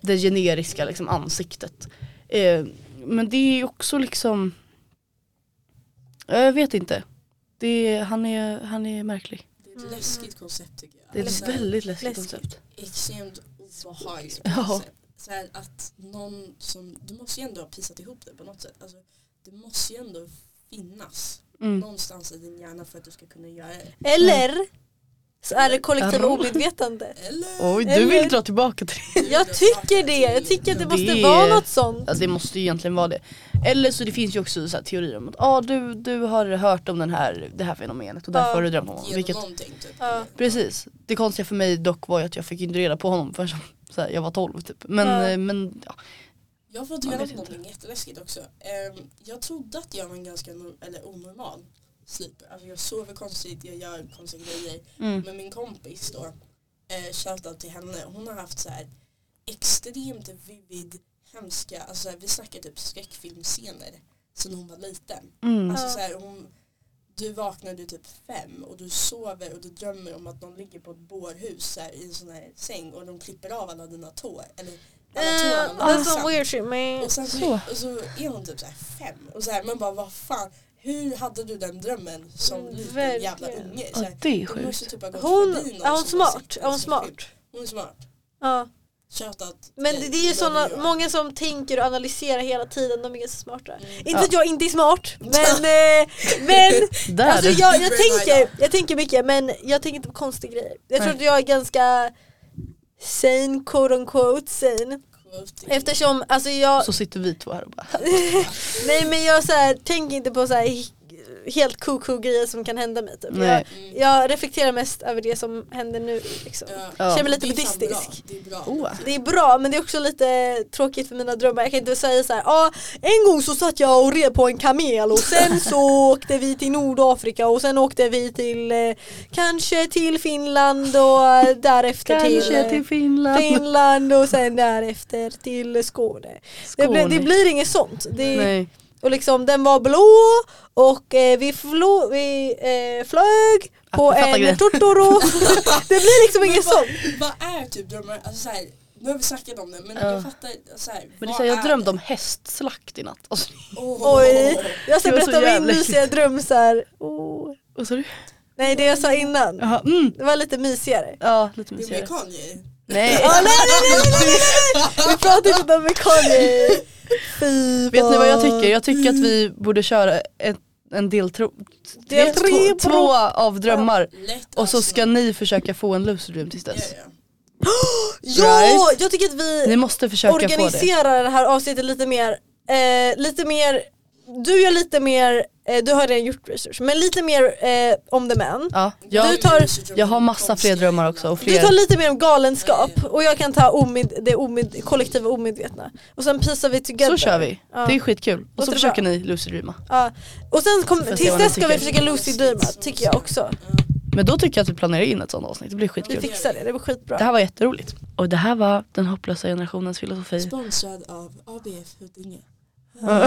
det generiska liksom, ansiktet. Eh, men det är ju också liksom Jag vet inte. Det är, han, är, han är märklig. Det är ett läskigt koncept tycker jag. Det är Alltså, ett väldigt läskigt koncept. extremt obehagligt Ja. koncept. Så här att någon som, du måste ju ändå ha pissat ihop det på något sätt. Alltså, det måste ju ändå finnas Mm. någonstans i din hjärna för att du ska kunna göra det. Eller så är det kollektiva omedvetande. Eller? Oj, du Eller- vill dra tillbaka till det. Jag tycker det, jag tycker att det Det måste är- vara något sånt. Alltså det måste ju egentligen vara det. Eller så det finns ju också så här teorier om att ah, du, du har hört om den här, det här fenomenet och därför Ja. har du drömt om honom. Genom Vilket, någonting typ. Ja. Precis. Det konstiga för mig dock var ju att jag fick inte reda på honom förrän så här, jag var 12 typ. Men, Ja. eh, men ja. Jag har fått Man reda vet på inte. någonting jätteläskigt också. Ehm, jag trodde att jag var en ganska nor- eller onormal sleeper. Alltså jag sover konstigt, jag gör konstiga grejer. Mm. Men min kompis då, eh, shoutout till henne, hon har haft så här extremt vivid, hemska, alltså så här, vi snackar typ skräckfilmscener sen hon var liten. Mm. Alltså så här, hon, du vaknar du typ fem och du sover och du drömmer om att någon ligger på ett bårhus här, i en sån här säng och de klipper av alla dina tår. Eller alla Uh, tårna man. Och sen så, Så. och så är hon typ så här fem och så här, man bara vad fan hur hade du den drömmen som Mm, liten jävla unge? Så Ja, här, det är sjukt. typ ha gått Hon, är hon smart? Är hon smart? Hon är smart. Ja. Men det, det är ju såna, många som tänker och analyserar hela tiden, de är ganska smarta. Mm. Inte Ja. att jag inte är smart, men, eh, men alltså jag, jag, tänker, jag tänker mycket men jag tänker inte på konstiga grejer. Jag tror att jag är ganska sane, quote on quote sane. Eftersom, alltså jag, Så sitter vi två här och bara nej men jag så här, tänker inte på så här helt koko grejer som kan hända mig typ. Jag, jag reflekterar mest över det som händer nu liksom. Ja. Ja. Känner mig lite Det är bra. buddhistisk. Det är bra. Oh. Det är bra men det är också lite tråkigt för mina drömmar. Jag kan inte säga så här, ah, en gång så satt jag och red på en kamel och sen så åkte vi till Nordafrika och sen åkte vi till eh, kanske till Finland och eh, därefter till, Kanske eh, till Finland. Finland och sen därefter till Skåne. Det, blir, det Skåne. blir inget sånt. Det, Nej. Och liksom den var blå och eh, vi, flo, vi eh, flög på fattar en. Totoro. det blir liksom inget vad, sånt. vad är typ drömmar? Alltså så här, nu har vi snackat om det men Ja. jag fattar så här, Men det är så här, jag är drömde det? om hästslakt i natt. Alltså, Åh. Oj, jag ska Det berätta min jävla mysiga dröm så här. Oh. vad sa du? Nej det jag sa innan, Jaha, mm. det var lite mysigare. Ja, lite Det är mysigare. med Kanye. Nej. Ja, nej, nej, nej, nej, nej, nej. Vi pratar inte om Kanye. Fy Vet ni vad jag tycker? Jag tycker att vi borde köra ett en del, tro, Del del tre två, två av drömmar. Lätt Och så alltså. ska ni försöka få en loser dream tills Ja, dess. ja. Ja, Right. jag tycker att vi Ni måste försöka få det. organiserar det. här avsnittet lite mer, eh, lite mer, du gör lite mer, du har redan gjort research, men lite mer eh, om the man. Ja, jag, Du tar- jag har massa fler drömmar också och Du fler. tar lite mer om galenskap och jag kan ta omed, det omed, kollektiva omedvetna. Och sen pisar vi together. Så kör vi. Ja. Det är skitkul. Och så bra. försöker ni loser dreama. Ja. Och sen kom, tills dess ska vi försöka Lucy Dreama, tycker jag också. Men då tycker jag att vi planerar in ett sånt avsnitt, det blir Vi skitkul. fixar det, det var skitbra. Det här var jätteroligt. Och det här var den hopplösa generationens filosofi. Sponsrad av ABF Huddinge. Nej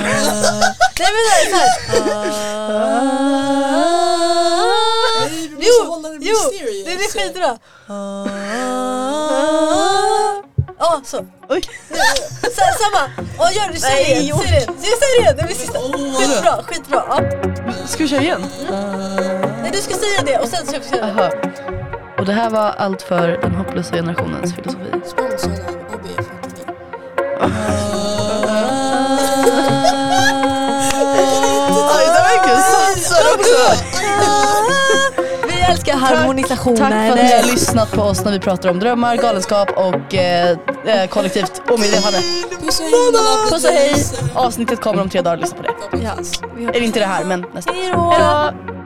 men det är såhär. Nej, vi måste Jo, hålla det jo, det är skitbra. Ja, så. Oj. Så, samma. Ja, gör det, säg det igen. Säg det igen. Säg säg det igen, det blir sista. Skitbra, skitbra. Ja. Ska vi köra igen? Nej, du ska säga det och sen ska jag säga det. Aha. Och det här var allt för den hopplösa generationens filosofi. Sponsrad av ABF Vi älskar harmonisationen. Tack för att ni har lyssnat på oss när vi pratar om drömmar, galenskap och eh, eh, kollektivt omedvetande. Puss och hej! Avsnittet kommer om tre dagar, lyssna på det. Ja. Vi Eller inte det här men nästa. Hej då.